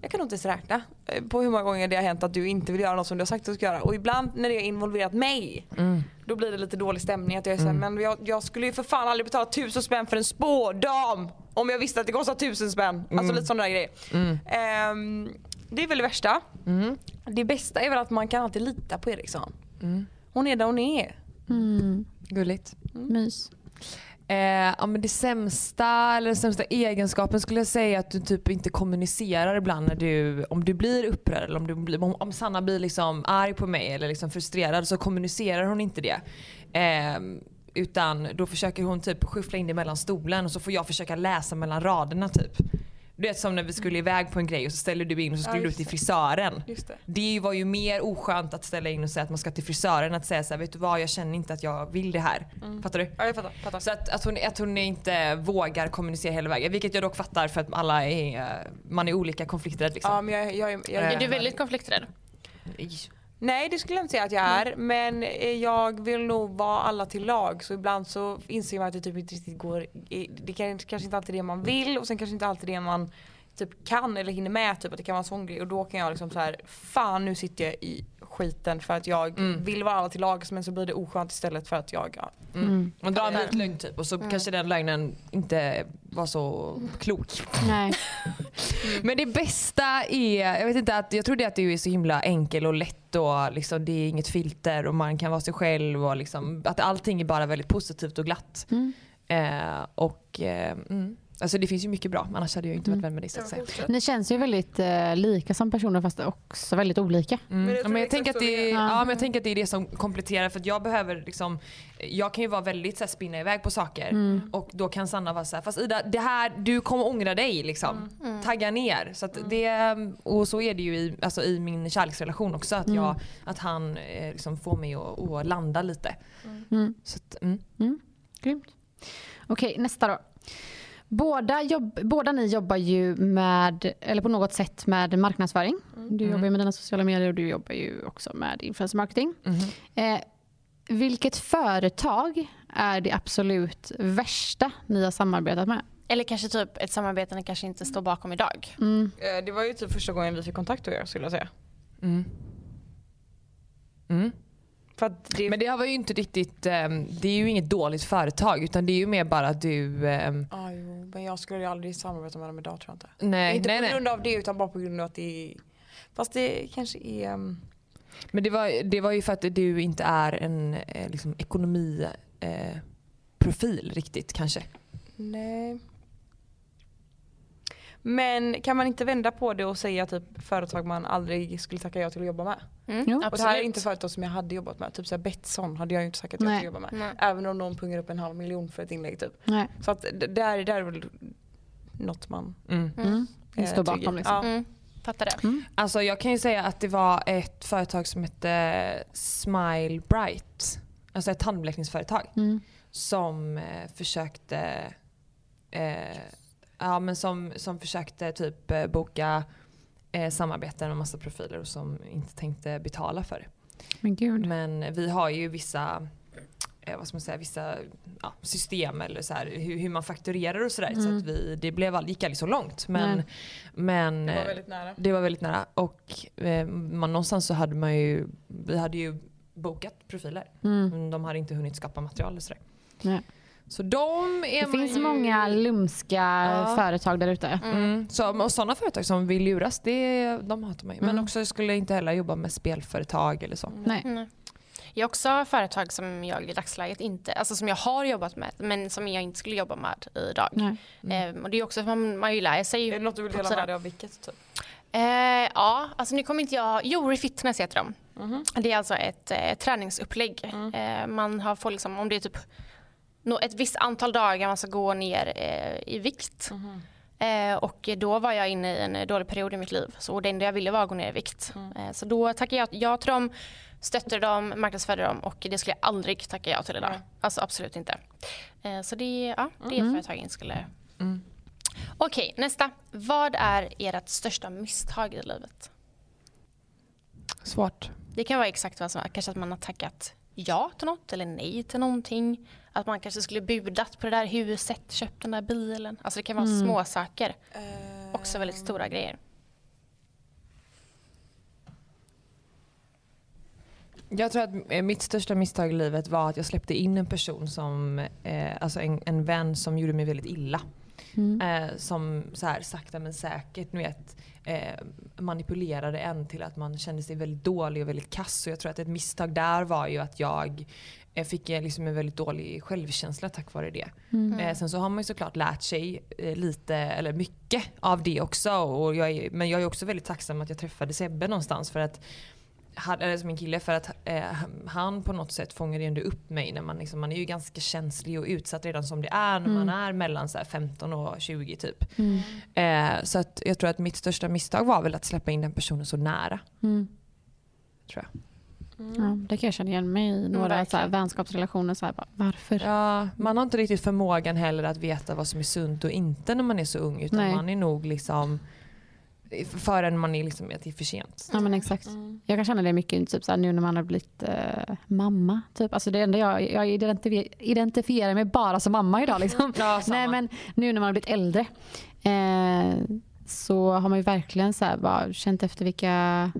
jag kan nog inte ens räkna eh, på hur många gånger det har hänt att du inte vill göra något som du har sagt att du ska göra. Och ibland när det har involverat mig då blir det lite dålig stämning. Att jag, är så här, men jag, jag skulle ju för fan aldrig betala tusen spänn för en spådam om jag visste att det kostar tusen spänn. Alltså lite sådana där grejer. Ehm, det är väl det värsta. Det bästa är väl att man kan alltid lita på Eriksson. Hon är där hon är. Mm, Gulligt. mys. Eh, ja, men det sämsta, eller den sämsta egenskapen skulle jag säga att du typ inte kommunicerar ibland när du, om du blir upprörd eller om, du blir, om, om Sanna blir liksom arg på mig eller liksom frustrerad så kommunicerar hon inte det. Eh, utan då försöker hon typ skyffla in det mellan stolen och så får jag försöka läsa mellan raderna typ. Du vet som när vi skulle iväg på en grej och så ställer du in och så skulle Ja, du till frisören. Just det. Det var ju mer oskönt att ställa in och säga att man ska till frisören att säga så här, vet du vad jag känner inte att jag vill det här. Fattar du? Ja jag fattar. fattar. Så att, att, hon, att hon inte vågar kommunicera hela vägen. Vilket jag dock fattar för att alla är, man är olika konflikträdd liksom. Ja, men jag, jag, jag, jag, Eh. Är du väldigt konflikträdd? Nej det skulle jag inte säga att jag är men eh, jag vill nog vara alla till lag. Så ibland så inser man att det typ inte riktigt går, det kan, kanske inte alltid är det man vill och sen kanske inte alltid det man typ kan eller hinner med typ att det kan vara en sån grej och då kan jag liksom så här fan nu sitter jag i skiten för att jag vill vara alla till lag men så blir det oskönt istället för att jag ja. Mm. Man drar en vit lögn typ och så kanske den lögnen inte var så klok. Nej. Men det bästa är, jag vet inte att, jag tror det att du är så himla enkel och lätt och liksom, det är inget filter och man kan vara sig själv och liksom, att allting är bara väldigt positivt och glatt. Mm. Eh, och eh, mm. Alltså det finns ju mycket bra, annars hade jag inte varit vän med dig så att säga. Ni känns ju väldigt eh, lika som personer fast också väldigt olika. Mm. Men jag men, tänker att det, är. är- Ja. ja, men jag tänker att det är det som kompletterar för att jag behöver liksom, jag kan ju vara väldigt så här, spinna iväg på saker Mm. och då kan Sanna vara så här, fast Ida det här, du kommer ångra dig liksom. Tagga ner. Så att det, och så är det ju i, alltså, i min kärleksrelation också att, jag, att han eh, liksom får mig att, att landa lite. Mm. Så att, mm. Grymt. Okej, nästa då. Båda, jobb, båda ni jobbar ju med, eller på något sätt med marknadsföring. Du jobbar ju med dina sociala medier och du jobbar ju också med influencer marketing. Eh, vilket företag är det absolut värsta ni har samarbetat med? Eller kanske typ ett samarbete ni kanske inte står bakom idag? Eh, Det var ju typ första gången vi fick kontakt med er skulle jag säga. Mm. Det, Men det var ju inte riktigt, ehm, det är ju inget dåligt företag utan det är ju mer bara att du, ehm, ah, men jag skulle ju aldrig samarbeta med dem idag tror jag inte. nej, inte nej, på nej. grund av det utan bara på grund av att det fast det kanske är um, Men det var, det var ju för att du inte är en eh, liksom, ekonomiprofil eh, riktigt kanske. Nej. Men kan man inte vända på det och säga typ företag man aldrig skulle tacka ja till att jobba med? Mm, Jo. Och det här är inte företag som jag hade jobbat med. Typ såhär Betsson hade jag ju inte tackat ja till att jobba med. Nej. Även om någon pungar upp en halv miljon för ett inlägg typ. Nej. Så att det där, där är väl något man Mm. Mm. Eh, står bakom liksom. Ja. Mm, fattar det. Alltså jag kan ju säga att det var ett företag som hette Smile Bright. Alltså ett tandblekningsföretag. Mm. Som eh, försökte eh, Ja men som, som försökte typ eh, boka eh, samarbeten med massa profiler och som inte tänkte betala för det. Men gud. Men vi har ju vissa eh, vad ska man säga, vissa ja, system eller så här, hur, hur man fakturerar och sådär. Så Mm. att vi, det blev, all- gick aldrig så långt. Men, Nej. men Det var eh, väldigt nära. det var väldigt nära. Och eh, man, någonstans så hade man ju, vi hade ju bokat profiler. Mm. Men de hade inte hunnit skapa material och sådär. Nej. Så de är Det man finns ju, många lumska Ja. företag där ute. Mm. Så, och sådana företag som vill luras, det, de hatar mig. Men Mm. också skulle jag inte heller jobba med spelföretag eller så. Nej. Mm. Jag har också företag som jag i dagsläget inte, alltså som jag har jobbat med men som jag inte skulle jobba med idag. Nej. Eh, och det är också för man, man ju lär sig. Är det något du vill dela med dig av vilket? Typ? Eh, ja, alltså nu kommer inte jag... Jo, Refitness heter de. Det är alltså ett eh, träningsupplägg. Eh, man har, får liksom, om det är typ ett visst antal dagar man ska gå ner eh, i vikt. Eh, och då var jag inne i en dålig period i mitt liv. Så det enda jag ville var att gå ner i vikt. Eh, så då tackade jag ja till dem, stöttade dem, marknadsförde dem och det skulle jag aldrig tacka ja till idag. Alltså absolut inte. Eh, så det, ja, det är ett företag jag inte skulle... Okej, nästa. Vad är ert största misstag i livet? Svårt. Det kan vara exakt vad som är. Kanske att man har tackat ja till något eller nej till någonting. Att man kanske skulle budat på det där huset, köpt den där bilen. Alltså det kan vara små saker. Också väldigt stora grejer. Jag tror att eh, mitt största misstag i livet var att jag släppte in en person som, eh, alltså en, en vän som gjorde mig väldigt illa. Eh, som så här sakta men säkert ni vet, eh, manipulerade en till att man kände sig väldigt dålig och väldigt kass. Och jag tror att ett misstag där var ju att jag eh, fick eh, liksom en väldigt dålig självkänsla tack vare det. Eh, sen så har man ju såklart lärt sig eh, lite, eller mycket av det också. Och jag är, men jag är också väldigt tacksam att jag träffade Sebbe någonstans för att eller som min kille för att eh, han på något sätt fångade ändå upp mig när man, liksom, man är ju ganska känslig och utsatt redan som det är när man är mellan så här, 15 och 20 typ. Eh, så att jag tror att mitt största misstag var väl att släppa in den personen så nära. Mm. Tror jag. Ja, det kan jag känna igen mig i. Några så här, vänskapsrelationer. Så här, bara, varför? Ja, man har inte riktigt förmågan heller att veta vad som är sunt och inte när man är så ung utan Nej. man är nog liksom förrän man är liksom att det är för sent. Ja men exakt. Jag kan känna det mycket typ, så här, nu när man har blivit eh, mamma. Typ. Alltså, det enda jag, jag identifierar, identifierar mig bara som mamma idag. Liksom. Ja. Nej, men nu när man har blivit äldre eh, så har man ju verkligen så bara känt efter vilka,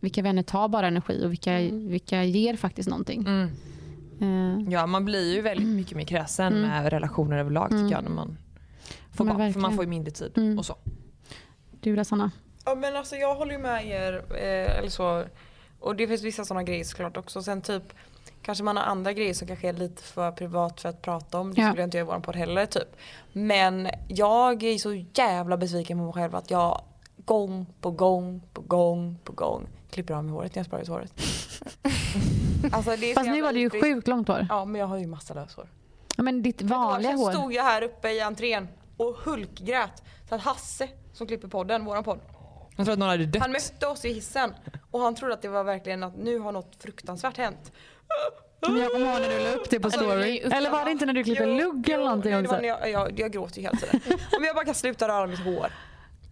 vilka vänner tar bara energi och vilka, vilka ger faktiskt någonting. Mm. Eh, Ja, man blir ju väldigt mycket mer kräsen med relationer överlag tycker jag. När man får barn, för man får ju mindre tid Mm. och så. Du då Sanna? Ja men alltså jag håller ju med er. Eh, eller så. Och det finns vissa sådana grejer såklart också. Sen typ kanske man har andra grejer som kanske är lite för privat för att prata om. Det Ja. skulle jag inte göra i vår podd heller typ. Men jag är så jävla besviken på mig själv att jag gång på gång på gång på gång klipper av mig håret när jag sparar ut håret. alltså, det är så Fast nu var det ju sjukt långt hår. Ja men jag har ju massa löshår. Ja, men ditt vanliga hår. stod jag här uppe i entrén och hulkgrät. Så att Hasse som klipper podden, våran podd. Jag tror att någon hade dött. Han mötte oss i hissen och han trodde att det var verkligen att nu har något fruktansvärt hänt. Men jag kommer ihåg när du la upp det på story. Eller var det inte när du klippte lugg eller någonting nej, det var också? när jag, jag, jag gråter ju hela tiden. Om jag bara kan sluta röra mitt hår.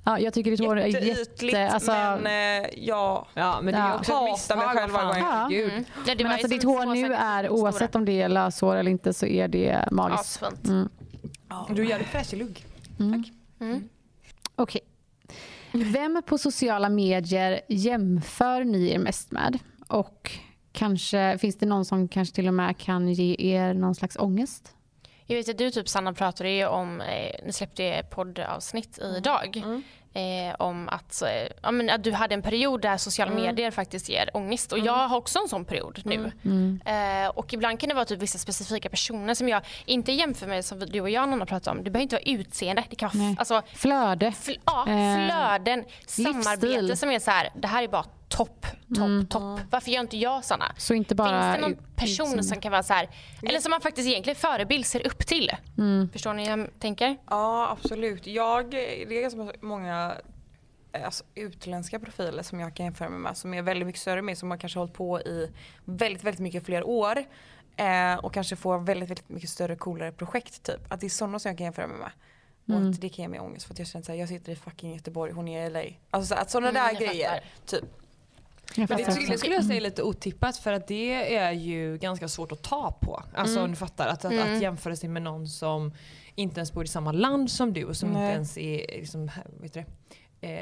Ja, jag tycker ditt hår är jätte... Alltså, men eh, ja. Ja men det är Ja. också ett Hatar misstag. mig själv varje gång. Ja. Gud. Mm. Ja, det men alltså ditt hår nu är, oavsett om det är löshår eller inte, så är det magiskt. Mm. Du gör det fräsch i lugg. Okej. Vem på sociala medier jämför ni er mest med? Och kanske finns det någon som kanske till och med kan ge er någon slags ångest? Jag vet att du typ Sanna pratade ju om, eh, ni släppte poddavsnitt idag. Eh, om att, eh, ja, men att du hade en period där sociala medier faktiskt ger ångest. Och jag har också en sån period nu. Eh, och ibland kan det vara typ vissa specifika personer som jag inte jämför med som du och jag Nanna pratade om. Det behöver inte vara utseende. Det kan vara alltså, Flöde. fl- ja, Eh, flöden, samarbete livsstil. som är så här, det här är bara topp, topp, topp. Varför gör inte jag Sanna? Så inte bara Finns det någon person som kan vara så här, eller som man faktiskt egentligen förebild ser upp till? Förstår ni hur jag tänker? Ja absolut. Jag, det är ganska många eh, alltså, utländska profiler som jag kan jämföra mig med som är väldigt mycket större mig som har kanske hållit på i väldigt, väldigt mycket fler år. Eh, och kanske får väldigt, väldigt mycket större coolare projekt typ. Att det är sådana som jag kan jämföra mig med. Och att det kan ge mig ångest för att jag känner såhär, jag sitter i fucking Göteborg, hon är i LA. Alltså så att sådana Mm, där grejer. fattar. Typ. Men det, det skulle jag säga är lite otippat för att det är ju ganska svårt att ta på. Alltså om du fattar. Att, att, att jämföra sig med någon som inte ens bor i samma land som du och som Nej. inte ens är liksom, vet du det,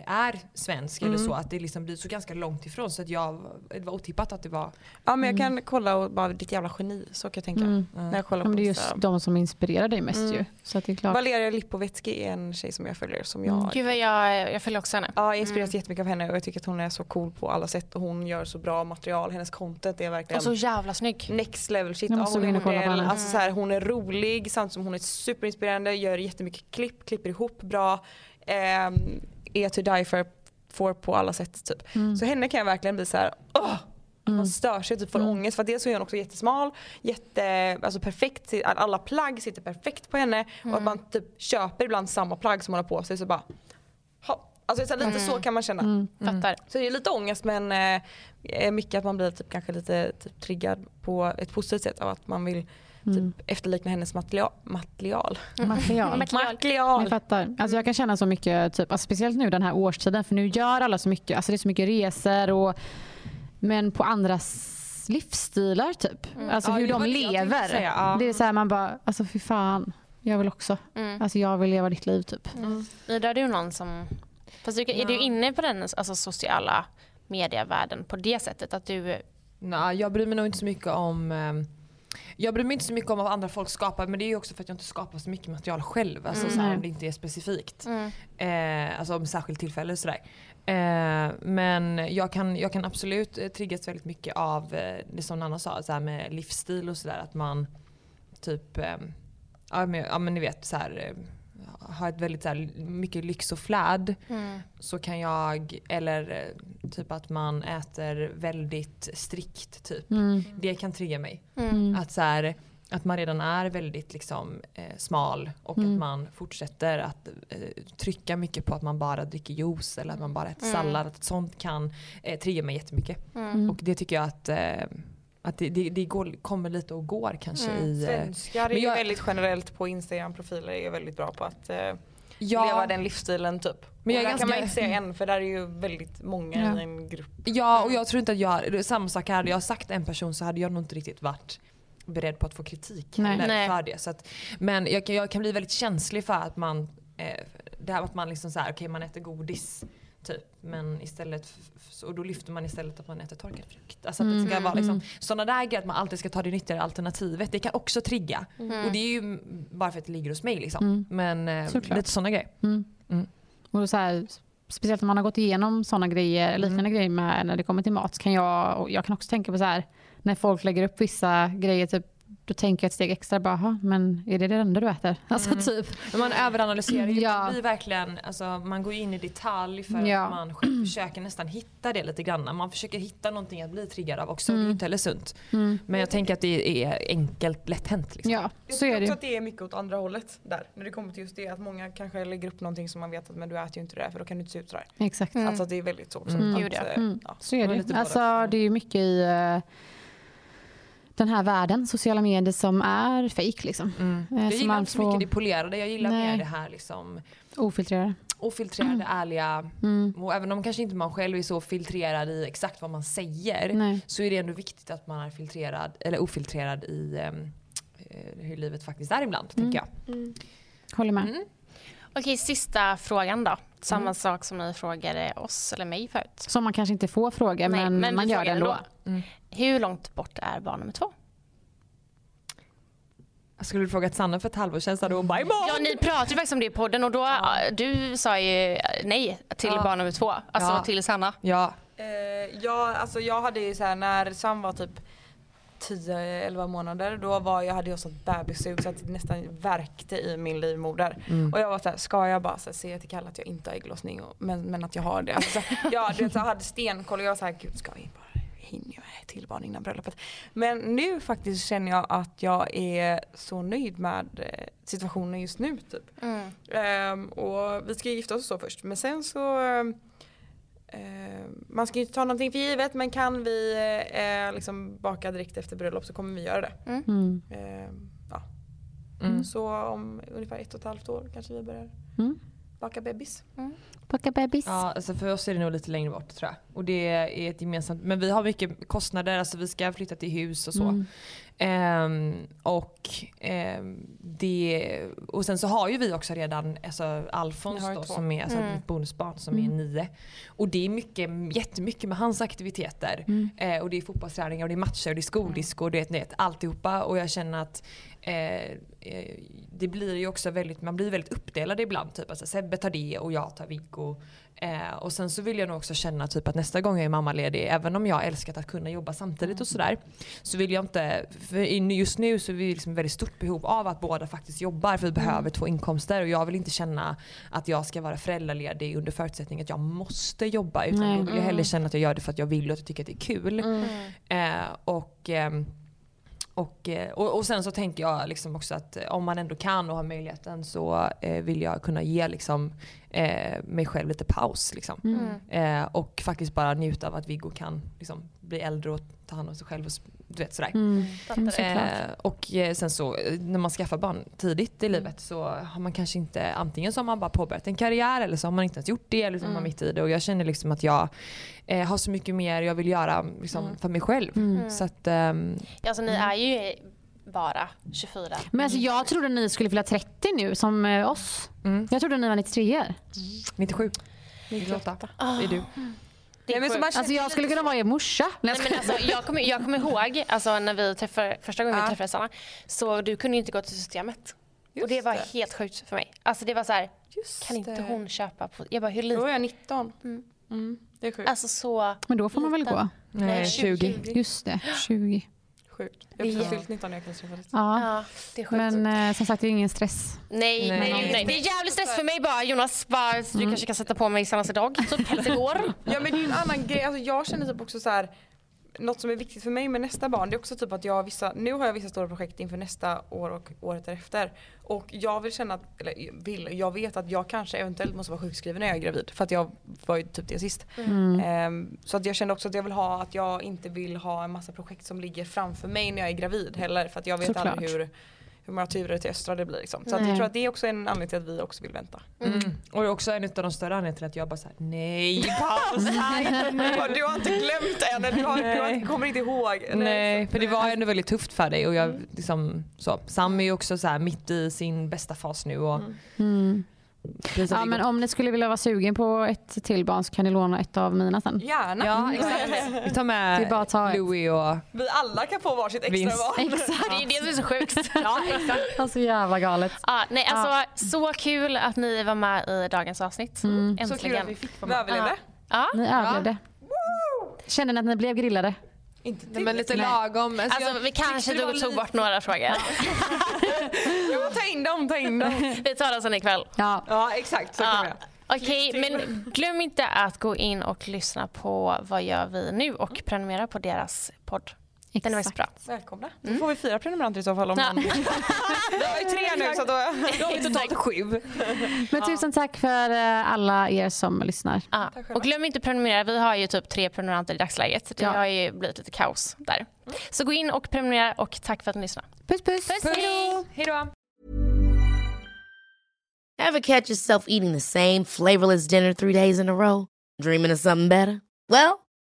är svensk eller så. Att det liksom blir så ganska långt ifrån. Så att jag, det var otippat att det var Ja men jag kan kolla och bara ditt jävla geni, så kan jag tänka. Mm. När jag kollar Ja, på det är just de som inspirerar dig mest Mm. ju. Så att det är klart. Valeria Lipovetsky är en tjej som jag följer som jag Mm. Gud vad jag, jag följer också henne. Ja, jag inspireras jättemycket av henne och jag tycker att hon är så cool på alla sätt och hon gör så bra material. Hennes content är verkligen Och så jävla snygg. next level shit. Ja, hon, är och kolla på modell, henne. alltså, så här, hon är rolig samtidigt som hon är superinspirerande, gör jättemycket klipp, klipper ihop bra. ehm, är to die for, for på alla sätt typ. Mm. Så henne kan jag verkligen bli så här, åh! Man stör sig, typ får ångest för dels så är hon också jättesmal, jätte, alltså perfekt, alla plagg sitter perfekt på henne och att man typ köper ibland samma plagg som hon har på sig så bara ha. Alltså så här, lite så kan man känna. Mm. Fattar. Så det är lite ångest men eh, mycket att man blir typ, kanske lite typ, triggad på ett positivt sätt av att man vill typ, efterlikna hennes material. material. Material. material. Jag fattar. Alltså jag kan känna så mycket, typ, alltså speciellt nu den här årstiden för nu gör alla så mycket, alltså det är så mycket resor och men på andras livsstilar typ. Alltså Ja, hur de lever. säga, ja. Det är så här man bara, alltså fy fan. Jag vill också. Mm. Alltså jag vill leva ditt liv typ. Ida, är du någon som... Fast du, är du inne på den alltså, sociala medievärlden på det sättet? Att du... Nej, jag bryr mig nog inte så mycket om ehm, jag bryr mig inte så mycket om vad andra folk skapar men det är ju också för att jag inte skapar så mycket material själv. Alltså så här, Nej. om det inte är specifikt. Mm. Eh, alltså om särskilt tillfälle sådär. Eh, men jag kan, jag kan absolut eh, triggas väldigt mycket av eh, det som Nanna sa, så här med livsstil och sådär. Att man typ, eh, ja, men, ja men ni vet så här, eh, har ett väldigt så här, mycket lyx och fläd. Mm. Så kan jag, eller eh, typ att man äter väldigt strikt typ. Mm. Det kan trigga mig. Mm. Att, så här, att man redan är väldigt liksom, eh, smal och Mm. att man fortsätter att eh, trycka mycket på att man bara dricker juice eller att man bara äter Mm. sallad. Att sånt kan eh, trigga mig jättemycket. Mm. Och det tycker jag att, eh, att det, det, det går, kommer lite och går kanske Mm. i... Eh, Svenskar är men ju jag- väldigt generellt på Instagram-profiler är väldigt bra på att eh, ja, leva den livsstilen typ. Men Men jag är där ganska- kan man inte säga en för där är ju väldigt många Ja. i en grupp. Ja och jag tror inte att jag, är samma sak här, hade jag sagt en person så hade jag nog inte riktigt varit beredd på att få kritik Nej. heller Nej. för det. Så att, men jag, kan- jag kan bli väldigt känslig för att man, eh, det här att man liksom såhär, okej man äter godis typ. Men istället, och då lyfter man istället att man äter torkad frukt. Alltså att det ska Mm. vara liksom, Mm. sådana där grejer att man alltid ska ta det nyttigare alternativet. Det kan också trigga. Och det är ju bara för att det ligger hos mig liksom. Mm. Men eh, Såklart. lite sådana grejer. Mm. Mm. Och så här, speciellt när man har gått igenom sådana grejer, liknande Mm. grejer med, när det kommer till mat, kan jag, jag kan också tänka på så här, när folk lägger upp vissa grejer, typ, då tänker jag ett steg extra, bara, "Jaha, men är det det enda du äter? Alltså typ. Men man överanalyserar ju. Ja. Det blir verkligen, alltså, man går in i detalj för Ja. att man själv försöker nästan hitta det lite grann. Man försöker hitta någonting att bli triggad av också. Det är ju inte heller sunt. Mm. Men jag tänker att det är enkelt lätt hänt. Liksom. Ja, Jag så är tycker det också ju. att det är mycket åt andra hållet där. När det kommer till just det att många kanske lägger upp någonting som man vet att men du äter ju inte det för då kan du inte se ut sådär. Exakt. Mm. Alltså det är väldigt så också. Mm. Att, eh, Mm. ja. Så är Det. Alltså, det är mycket i eh, den här världen, sociala medier, som är fake liksom. Mm. Eh, Jag gillar inte så får- mycket det polerade. Jag gillar Nej. mer det här liksom Ofiltrerade. ofiltrerade, ärliga. Mm. Och även om kanske inte man själv är så filtrerad i exakt vad man säger. Nej. Så är det ändå viktigt att man är filtrerad, eller ofiltrerad i ehm, eh, hur livet faktiskt är ibland. Mm. Tänker jag. Håller med. Mm. Okej, sista frågan då. Samma sak som ni frågade oss eller mig förut. Som man kanske inte får fråga, Nej, men, men man gör det ändå. Mm. Hur långt bort är barn nummer två? Jag skulle frågat Sanna för ett halvår sedan så hade hon bara imorgon. Ja, ni pratade ju faktiskt om det i podden och då, du sa ju nej till Ja. barn nummer två. Alltså Ja. till Sanna. Ja. Eh, ja, alltså jag hade ju så här när Sam var typ 10-11 månader då var jag, hade jag sånt bebissug så att det nästan värkte i min livmoder. Mm. Och jag var såhär, ska jag bara så här, säga till Kalle att jag inte har ägglossning och, men, men att jag har det. Alltså, ja, du vet, så jag hade stenkoll och jag var såhär, gud ska vi bara hinner jag med till barn innan bröllopet. Men nu faktiskt känner jag att jag är så nöjd med eh, situationen just nu typ. Mm. Ehm, och vi ska gifta oss och så först men sen så ehm, man ska ju inte ta någonting för givet men kan vi eh, liksom baka direkt efter bröllop så kommer vi göra det. Mm. Ehm, ja. Mm. Så om ungefär ett och ett halvt år kanske vi börjar Mm. Baka bebis. Baka bebis. Ja, alltså för oss är det nog lite längre bort tror jag. Och det är ett gemensamt, men vi har mycket kostnader, alltså vi ska flytta till hus och så. Mm. Ehm, och, ehm, det, och sen så har ju vi också redan alltså Alfons då, som är alltså Mm. mitt bonusbarn som är nio. Och det är mycket, jättemycket med hans aktiviteter. Mm. Eh, och det är fotbollsträningar och det är matcher och det är skoldisko och det är det, alltihopa. Och jag känner att eh, eh, det blir ju också väldigt, man blir väldigt uppdelad ibland. Typ alltså Sebbe tar det och jag tar Viggo. Eh, och sen så vill jag nog också känna typ att nästa gång jag är mammaledig, även om jag älskat att kunna jobba samtidigt och sådär. Så vill jag inte, för just nu så är vi liksom väldigt stort behov av att båda faktiskt jobbar för vi behöver två inkomster och jag vill inte känna att jag ska vara föräldraledig under förutsättning att jag måste jobba utan Nej. jag vill hellre känna att jag gör det för att jag vill och att jag tycker att det är kul. Eh, och, ehm, och, eh, och, och sen så tänker jag liksom också att eh, om man ändå kan och har möjligheten så eh, vill jag kunna ge liksom, eh, mig själv lite paus. Liksom. Mm. Eh, och faktiskt bara njuta av att Viggo kan liksom, bli äldre och ta hand om sig själv. Och, du vet, sådär. Mm. Mm. Eh, och eh, sen så eh, när man skaffar barn tidigt i livet så har man kanske inte, antingen så har man bara påbörjat en karriär eller så har man inte ens gjort det eller så är man mitt i det. Och jag känner liksom att jag eh, har så mycket mer jag vill göra liksom, för mig själv. Mm. Så att, ehm, Alltså ni är ju bara 24. Men alltså, jag trodde ni skulle fylla 30 nu som eh, oss. Mm. Jag trodde ni var 93 97, 98, det är du. Det är Nej, men så man Alltså jag skulle kunna vara er morsa. Nej, men alltså, jag, kommer, jag kommer ihåg alltså, när vi träffade, första gången Ja. vi träffades Anna, så du kunde inte gå till systemet. och det Just var det. helt sjukt för mig. Alltså det var så här, Just kan inte det. hon köpa på... Jag bara, hur Då lite? är jag 19. Mm. Det är sjukt. Alltså så... Men då får man väl gå. Nej, 20. Just det, 20. Sjukt. Jag har Det- precis fyllt 19 när jag kan träffa lite. Ja. Ja, det är sjukt. Men eh, som sagt det är ingen stress. Nej, Nej. nej, nej, det är jävligt stress för mig bara. Jonas, bara, du kanske kan sätta på mig senast idag. Typ helst igår. Ja men det är en annan grej, alltså, jag känner typ också så här. Något som är viktigt för mig med nästa barn det är också typ att jag har vissa, nu har jag vissa stora projekt inför nästa år och året därefter. Och jag vill känna att, eller vill, jag vet att jag kanske eventuellt måste vara sjukskriven när jag är gravid. För att jag var ju typ det sist. Ehm, så att jag kände också att jag vill ha, att jag inte vill ha en massa projekt som ligger framför mig när jag är gravid heller. För att jag vet Såklart. aldrig hur, hur många turer till östra det blir liksom. Så att Nej. jag tror att det är också en anledning till att vi också vill vänta. Mm. Och det är också en av de större anledningarna till att jag bara såhär, nej paus, nej, nej. Du har inte glömt än, du, har, du har, kommer inte ihåg. Nej, för det var ändå väldigt tufft för dig och jag liksom så. Sam är ju också så här mitt i sin bästa fas nu och Mm. Ja, men om ni skulle vilja vara sugen på ett till barn så kan ni låna ett av mina sen. Gärna. Ja exakt. Vi tar med bara att ta ett. Louis och Vi alla kan få varsitt extra Vinst. barn. Exakt. Det är det som är så sjukt. Ja exakt. Alltså jävla galet. Ja, nej, alltså, Så kul att ni var med i dagens avsnitt. Så kul Äntligen. att vi fick vara med. Vi överlevde. Ja. Ni överlevde. Känner ni att ni blev grillade? Inte Nej, men lite lagom. Alltså, Alltså, vi kanske var tog, tog bort några frågor. Ja, ta in dem, ta in dem. Vi tar den sen ikväll. Ja. Ja exakt, så Ja. Okej, men glöm inte att gå in och lyssna på Vad gör vi nu och prenumerera på deras podd. Den är faktiskt bra. Välkomna. Då får vi fyra prenumeranter i så fall. Om Ja. någon... Vi har ju tre nu så då... då har vi totalt sju. Men tusen tack för eh, alla er som lyssnar. Ja. Och glöm inte att prenumerera. Vi har ju typ tre prenumeranter i dagsläget. Det Ja. har ju blivit lite kaos där. Så gå in och prenumerera och tack för att ni lyssnade. Puss puss! Puss, hej! Hej då. Ever catch yourself eating the same flavorless dinner three days in a row? Dreaming of something better? Well,